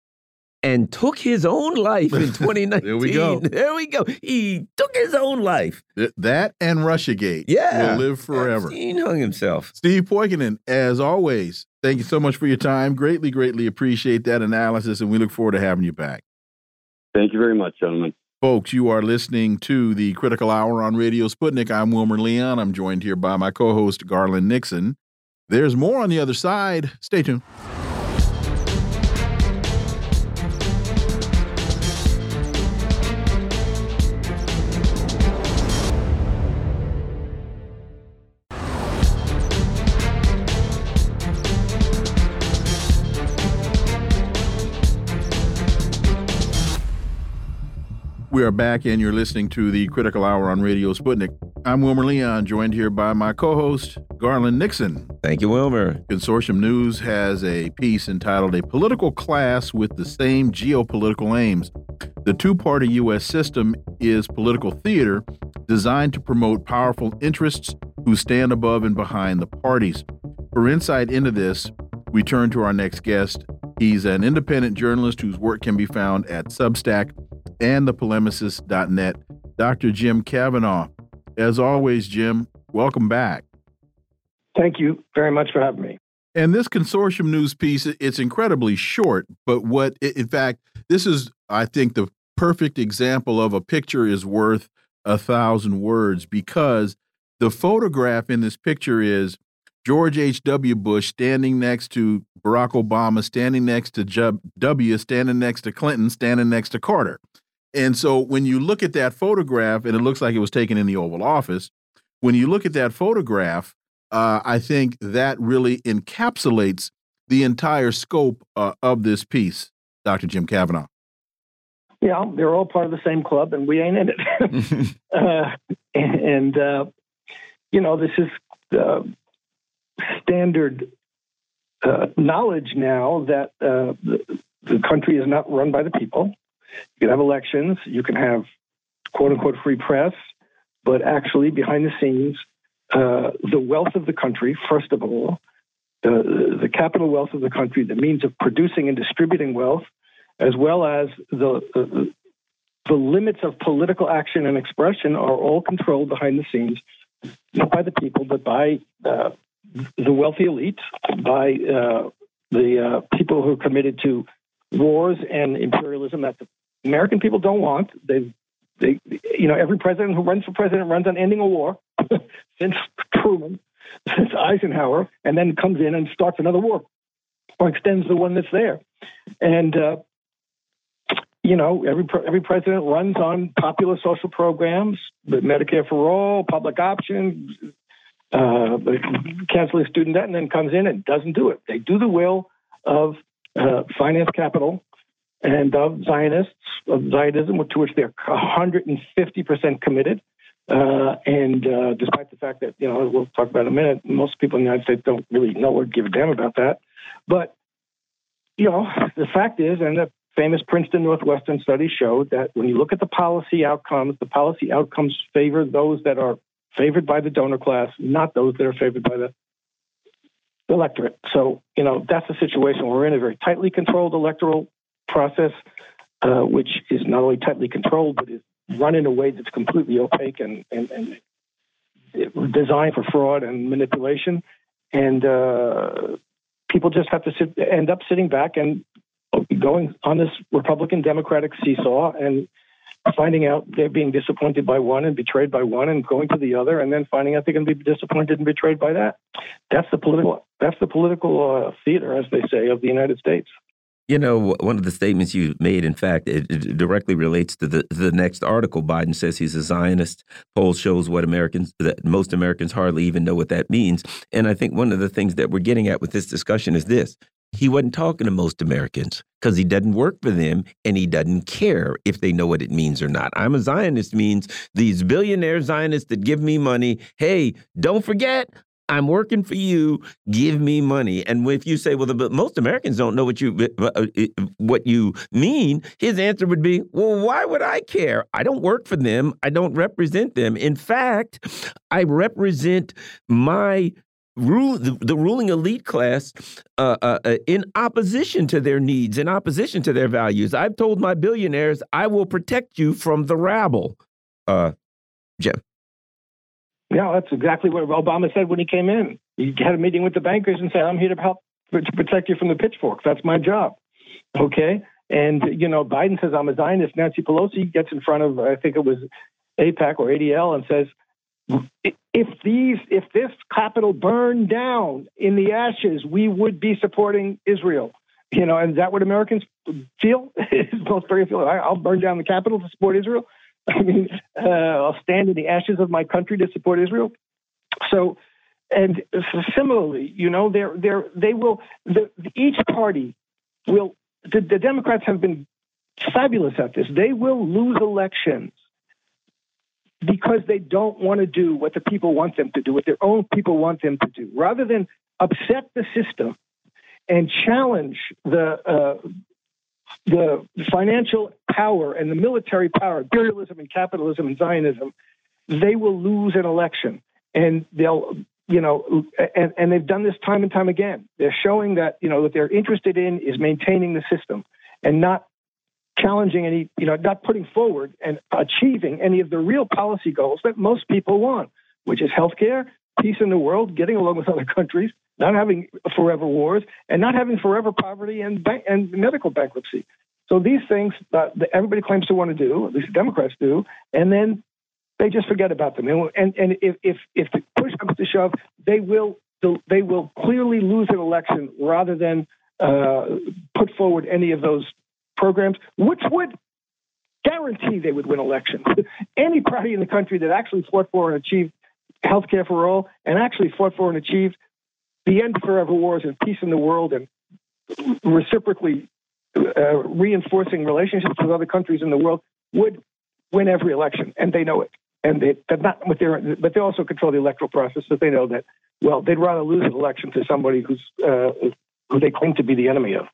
and took his own life in 2019. there we go. There we go. He took his own life. Th that and Russiagate yeah. will live forever. Epstein hung himself. Steve Poikonen, as always, thank you so much for your time. Greatly, greatly appreciate that analysis, and we look forward to having you back. Thank you very much, gentlemen. Folks, you are listening to the Critical Hour on Radio Sputnik. I'm Wilmer Leon. I'm joined here by my co host, Garland Nixon. There's more on the other side. Stay tuned. We are back, and you're listening to the Critical Hour on Radio Sputnik. I'm Wilmer Leon, joined here by my co host, Garland Nixon. Thank you, Wilmer. Consortium News has a piece entitled A Political Class with the Same Geopolitical Aims. The two party U.S. system is political theater designed to promote powerful interests who stand above and behind the parties. For insight into this, we turn to our next guest. He's an independent journalist whose work can be found at Substack and thepolemicist.net, Dr. Jim Kavanagh. As always, Jim, welcome back. Thank you very much for having me. And this consortium news piece, it's incredibly short, but what, in fact, this is, I think, the perfect example of a picture is worth a thousand words because the photograph in this picture is George H.W. Bush standing next to Barack Obama, standing next to W, standing next to Clinton, standing next to Carter. And so when you look at that photograph, and it looks like it was taken in the Oval Office, when you look at that photograph, uh, I think that really encapsulates the entire scope uh, of this piece, Dr. Jim Kavanagh. Yeah, they're all part of the same club, and we ain't in it. uh, and, uh, you know, this is uh, standard uh, knowledge now that the, the country is not run by the people you can have elections, you can have quote unquote free press, but actually behind the scenes, uh, the wealth of the country, first of all, the, the capital wealth of the country, the means of producing and distributing wealth, as well as the, the, the limits of political action and expression are all controlled behind the scenes, not by the people, but by uh, the wealthy elite, by uh, the uh, people who are committed to wars and imperialism that the American people don't want. They, they, you know, every president who runs for president runs on ending a war since Truman, since Eisenhower, and then comes in and starts another war or extends the one that's there. And uh, you know, every every president runs on popular social programs, the Medicare for all, public option, uh, canceling student debt, and then comes in and doesn't do it. They do the will of uh, finance capital and of Zionists, of Zionism, to which they're 150% committed. Uh, and uh, despite the fact that, you know, we'll talk about in a minute, most people in the United States don't really know or give a damn about that. But, you know, the fact is, and the famous Princeton Northwestern study showed that when you look at the policy outcomes, the policy outcomes favor those that are favored by the donor class, not those that are favored by the electorate. So, you know, that's the situation we're in a very tightly controlled electoral process, uh, which is not only tightly controlled, but is run in a way that's completely opaque and, and, and designed for fraud and manipulation. And uh, people just have to sit, end up sitting back and going on this Republican Democratic seesaw and finding out they're being disappointed by one and betrayed by one and going to the other and then finding out they're going to be disappointed and betrayed by that. That's the political that's the political uh, theater, as they say, of the United States. You know, one of the statements you made, in fact, it, it, directly relates to the the next article. Biden says he's a Zionist. Poll shows what Americans, that most Americans hardly even know what that means. And I think one of the things that we're getting at with this discussion is this: he wasn't talking to most Americans because he doesn't work for them and he doesn't care if they know what it means or not. I'm a Zionist means these billionaire Zionists that give me money. Hey, don't forget, I'm working for you. Give me money. And if you say, well, the, most Americans don't know what you uh, uh, what you mean, his answer would be, well, why would I care? I don't work for them. I don't represent them. In fact, I represent my rule the, the ruling elite class uh, uh, uh, in opposition to their needs, in opposition to their values. I've told my billionaires, I will protect you from the rabble. Uh, Jim. Yeah, that's exactly what Obama said when he came in. He had a meeting with the bankers and said, "I'm here to help to protect you from the pitchforks. That's my job." Okay, and you know, Biden says I'm a Zionist. Nancy Pelosi gets in front of I think it was AIPAC or ADL and says, "If these, if this capital burned down in the ashes, we would be supporting Israel." You know, and is that what Americans feel? Most very feel. I'll burn down the capital to support Israel. I mean, uh, I'll stand in the ashes of my country to support Israel. So, and similarly, you know, they're, they're, they will, the, each party will, the, the Democrats have been fabulous at this. They will lose elections because they don't want to do what the people want them to do, what their own people want them to do. Rather than upset the system and challenge the uh, the financial power and the military power, imperialism and capitalism and Zionism, they will lose an election, and they'll you know, and, and they've done this time and time again. They're showing that you know what they're interested in is maintaining the system and not challenging any, you know, not putting forward and achieving any of the real policy goals that most people want, which is healthcare, peace in the world, getting along with other countries, not having forever wars, and not having forever poverty and bank- and medical bankruptcy. So these things uh, that everybody claims to want to do, at least Democrats do, and then they just forget about them. And and if if if the push comes to shove, they will they will clearly lose an election rather than uh, put forward any of those programs, which would guarantee they would win elections. Any party in the country that actually fought for and achieved health care for all and actually fought for and achieved the end forever wars and peace in the world and reciprocally uh, reinforcing relationships with other countries in the world would win every election, and they know it. And they, are not with their, but they also control the electoral process, so they know that. Well, they'd rather lose an election to somebody who's uh, who they claim to be the enemy of.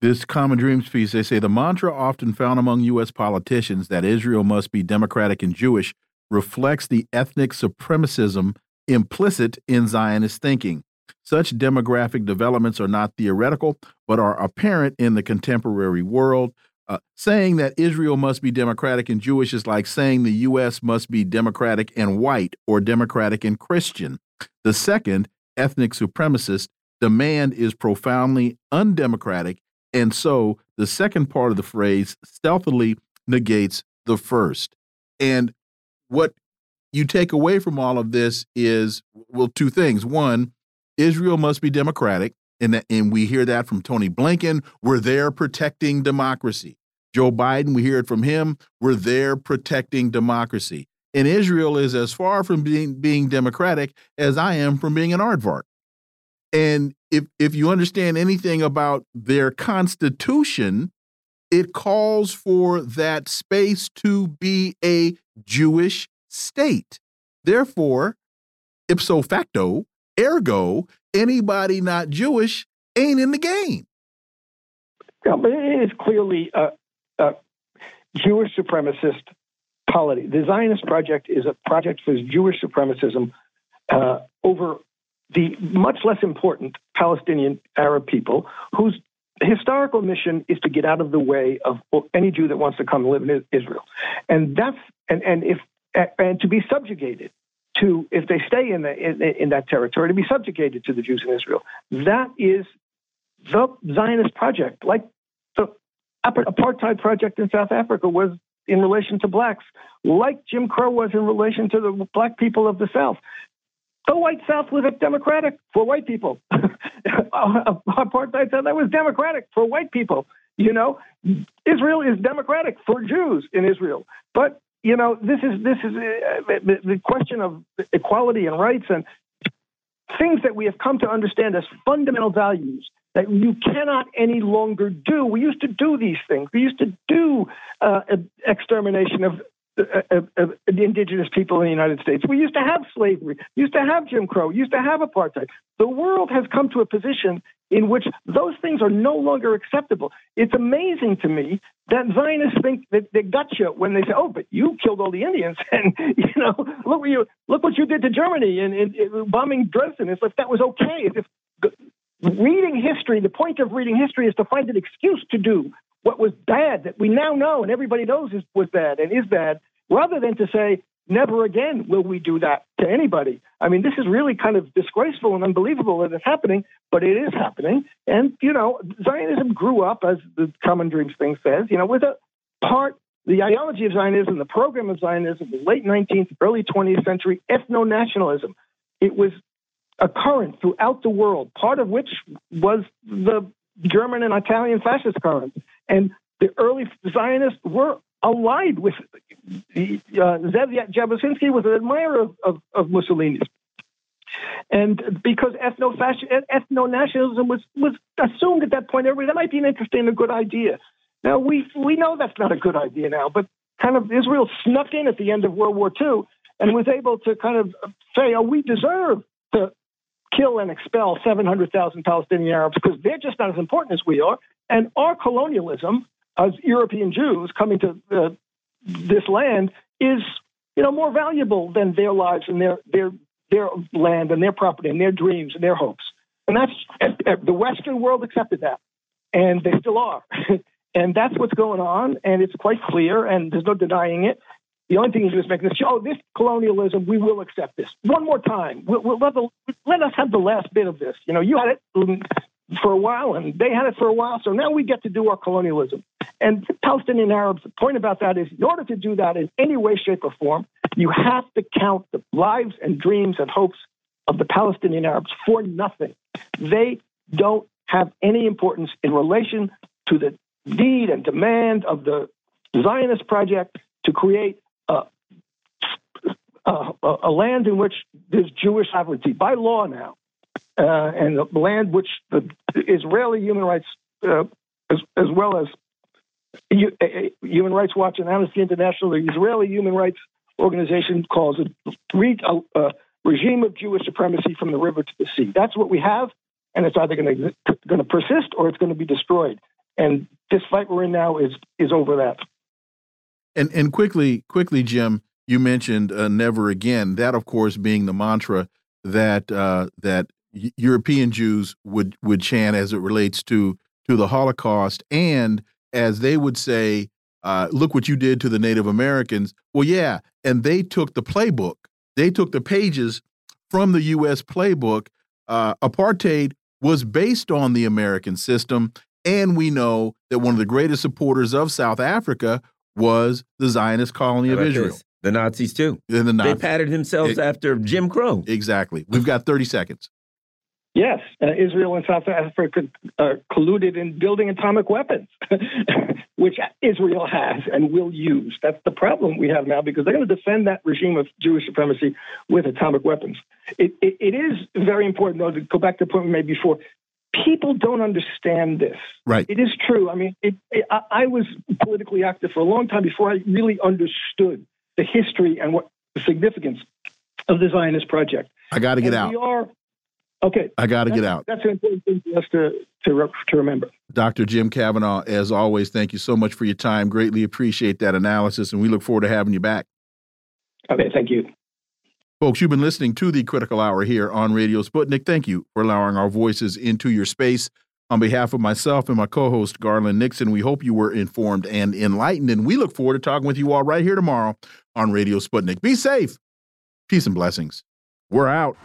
This Common Dreams piece, they say the mantra often found among U.S. politicians that Israel must be democratic and Jewish reflects the ethnic supremacism implicit in Zionist thinking. Such demographic developments are not theoretical, but are apparent in the contemporary world. Uh, saying that Israel must be democratic and Jewish is like saying the U.S. must be democratic and white or democratic and Christian. The second, ethnic supremacist, demand is profoundly undemocratic and so the second part of the phrase stealthily negates the first. And what you take away from all of this is, well, two things. One, Israel must be democratic. And, that, and we hear that from Tony Blinken. We're there protecting democracy. Joe Biden, we hear it from him. We're there protecting democracy. And Israel is as far from being, being democratic as I am from being an aardvark. And if if you understand anything about their constitution, it calls for that space to be a Jewish state. Therefore, ipso facto, ergo, anybody not Jewish ain't in the game. Yeah, but it is clearly a, a Jewish supremacist polity. The Zionist project is a project for Jewish supremacism uh, over the much less important Palestinian Arab people whose historical mission is to get out of the way of any Jew that wants to come live in Israel. And that's and, and if and to be subjugated to if they stay in, the, in, in that territory to be subjugated to the Jews in Israel. That is the Zionist project, like the apartheid project in South Africa was in relation to blacks, like Jim Crow was in relation to the black people of the South. The white South was a democratic for white people. Apartheid South that was democratic for white people. You know, Israel is democratic for Jews in Israel. But you know, this is this is uh, the, question of equality and rights and things that we have come to understand as fundamental values that you cannot any longer do. We used to do these things. We used to do uh, extermination of of, of the indigenous people in the United States. We used to have slavery, used to have Jim Crow, used to have apartheid. The world has come to a position in which those things are no longer acceptable. It's amazing to me that Zionists think that they got you when they say, "Oh, but you killed all the Indians," and you know, look what you look what you did to Germany and, and bombing Dresden. It's like that was okay. As if reading history, the point of reading history is to find an excuse to do what was bad that we now know and everybody knows is, was bad and is bad, rather than to say, never again will we do that to anybody. I mean, this is really kind of disgraceful and unbelievable that it's happening, but it is happening. And, you know, Zionism grew up, as the Common Dreams thing says, you know, with a part, the ideology of Zionism, the program of Zionism, the late 19th, early 20th century ethno nationalism. It was a current throughout the world, part of which was the German and Italian fascist current. And the early Zionists were allied with Zev Jabotinsky was an admirer of, of, of Mussolini's. And because ethno nationalism was, was assumed at that point, everybody that might be an interesting and a good idea. Now we we know that's not a good idea now, but kind of Israel snuck in at the end of World War II and was able to kind of say, "Oh, we deserve to kill and expel 700,000 Palestinian Arabs because they're just not as important as we are, and our colonialism as European Jews coming to uh, this land is, you know, more valuable than their lives and their their their land and their property and their dreams and their hopes." And that's the Western world accepted that, and they still are. And that's what's going on, and it's quite clear, and there's no denying it. The only thing he's just making this show, oh, this colonialism, we will accept this. One more time. We'll, we'll let, the, let, us have the last bit of this. You know, you had it for a while, and they had it for a while, so now we get to do our colonialism. And Palestinian Arabs, the point about that is in order to do that in any way, shape, or form, you have to count the lives and dreams and hopes of the Palestinian Arabs for nothing. They don't have any importance in relation to the need and demand of the Zionist project to create a, a, a land in which there's Jewish sovereignty by law now, uh, and the land which the Israeli human rights, uh, as, as well as Human Rights Watch and Amnesty International, the Israeli Human Rights Organization calls it a, a regime of Jewish supremacy from the river to the sea. That's what we have, and it's either going to persist or it's going to be destroyed and this fight we're in now is is over that. And and quickly, quickly, Jim, you mentioned uh, "never again." That, of course, being the mantra that uh, that European Jews would would chant as it relates to to the Holocaust, and as they would say, uh, "Look what you did to the Native Americans." Well, yeah, and they took the playbook. They took the pages from the U.S. playbook. Uh, apartheid was based on the American system, and we know that one of the greatest supporters of South Africa was the Zionist colony of Israel. This? The Nazis too. The Nazis. They patterned themselves it, after Jim Crow. Exactly. We've got 30 seconds. Yes, uh, Israel and South Africa uh, colluded in building atomic weapons, which Israel has and will use. That's the problem we have now because they're going to defend that regime of Jewish supremacy with atomic weapons. It, it, it is very important, though, to go back to the point we made before people don't understand this. Right. It is true. I mean, it, I, I, was politically active for a long time before I really understood the history and what the significance of the Zionist project. I got to get out. We are okay. I got to get out. That's an important thing for us to, to to remember. Dr. Jim Kavanagh, as always, thank you so much for your time. Greatly appreciate that analysis, and we look forward to having you back. Okay, thank you. Folks, you've been listening to the Critical Hour here on Radio Sputnik. Thank you for allowing our voices into your space. On behalf of myself and my co host, Garland Nixon, we hope you were informed and enlightened. And we look forward to talking with you all right here tomorrow on Radio Sputnik. Be safe. Peace and blessings. We're out.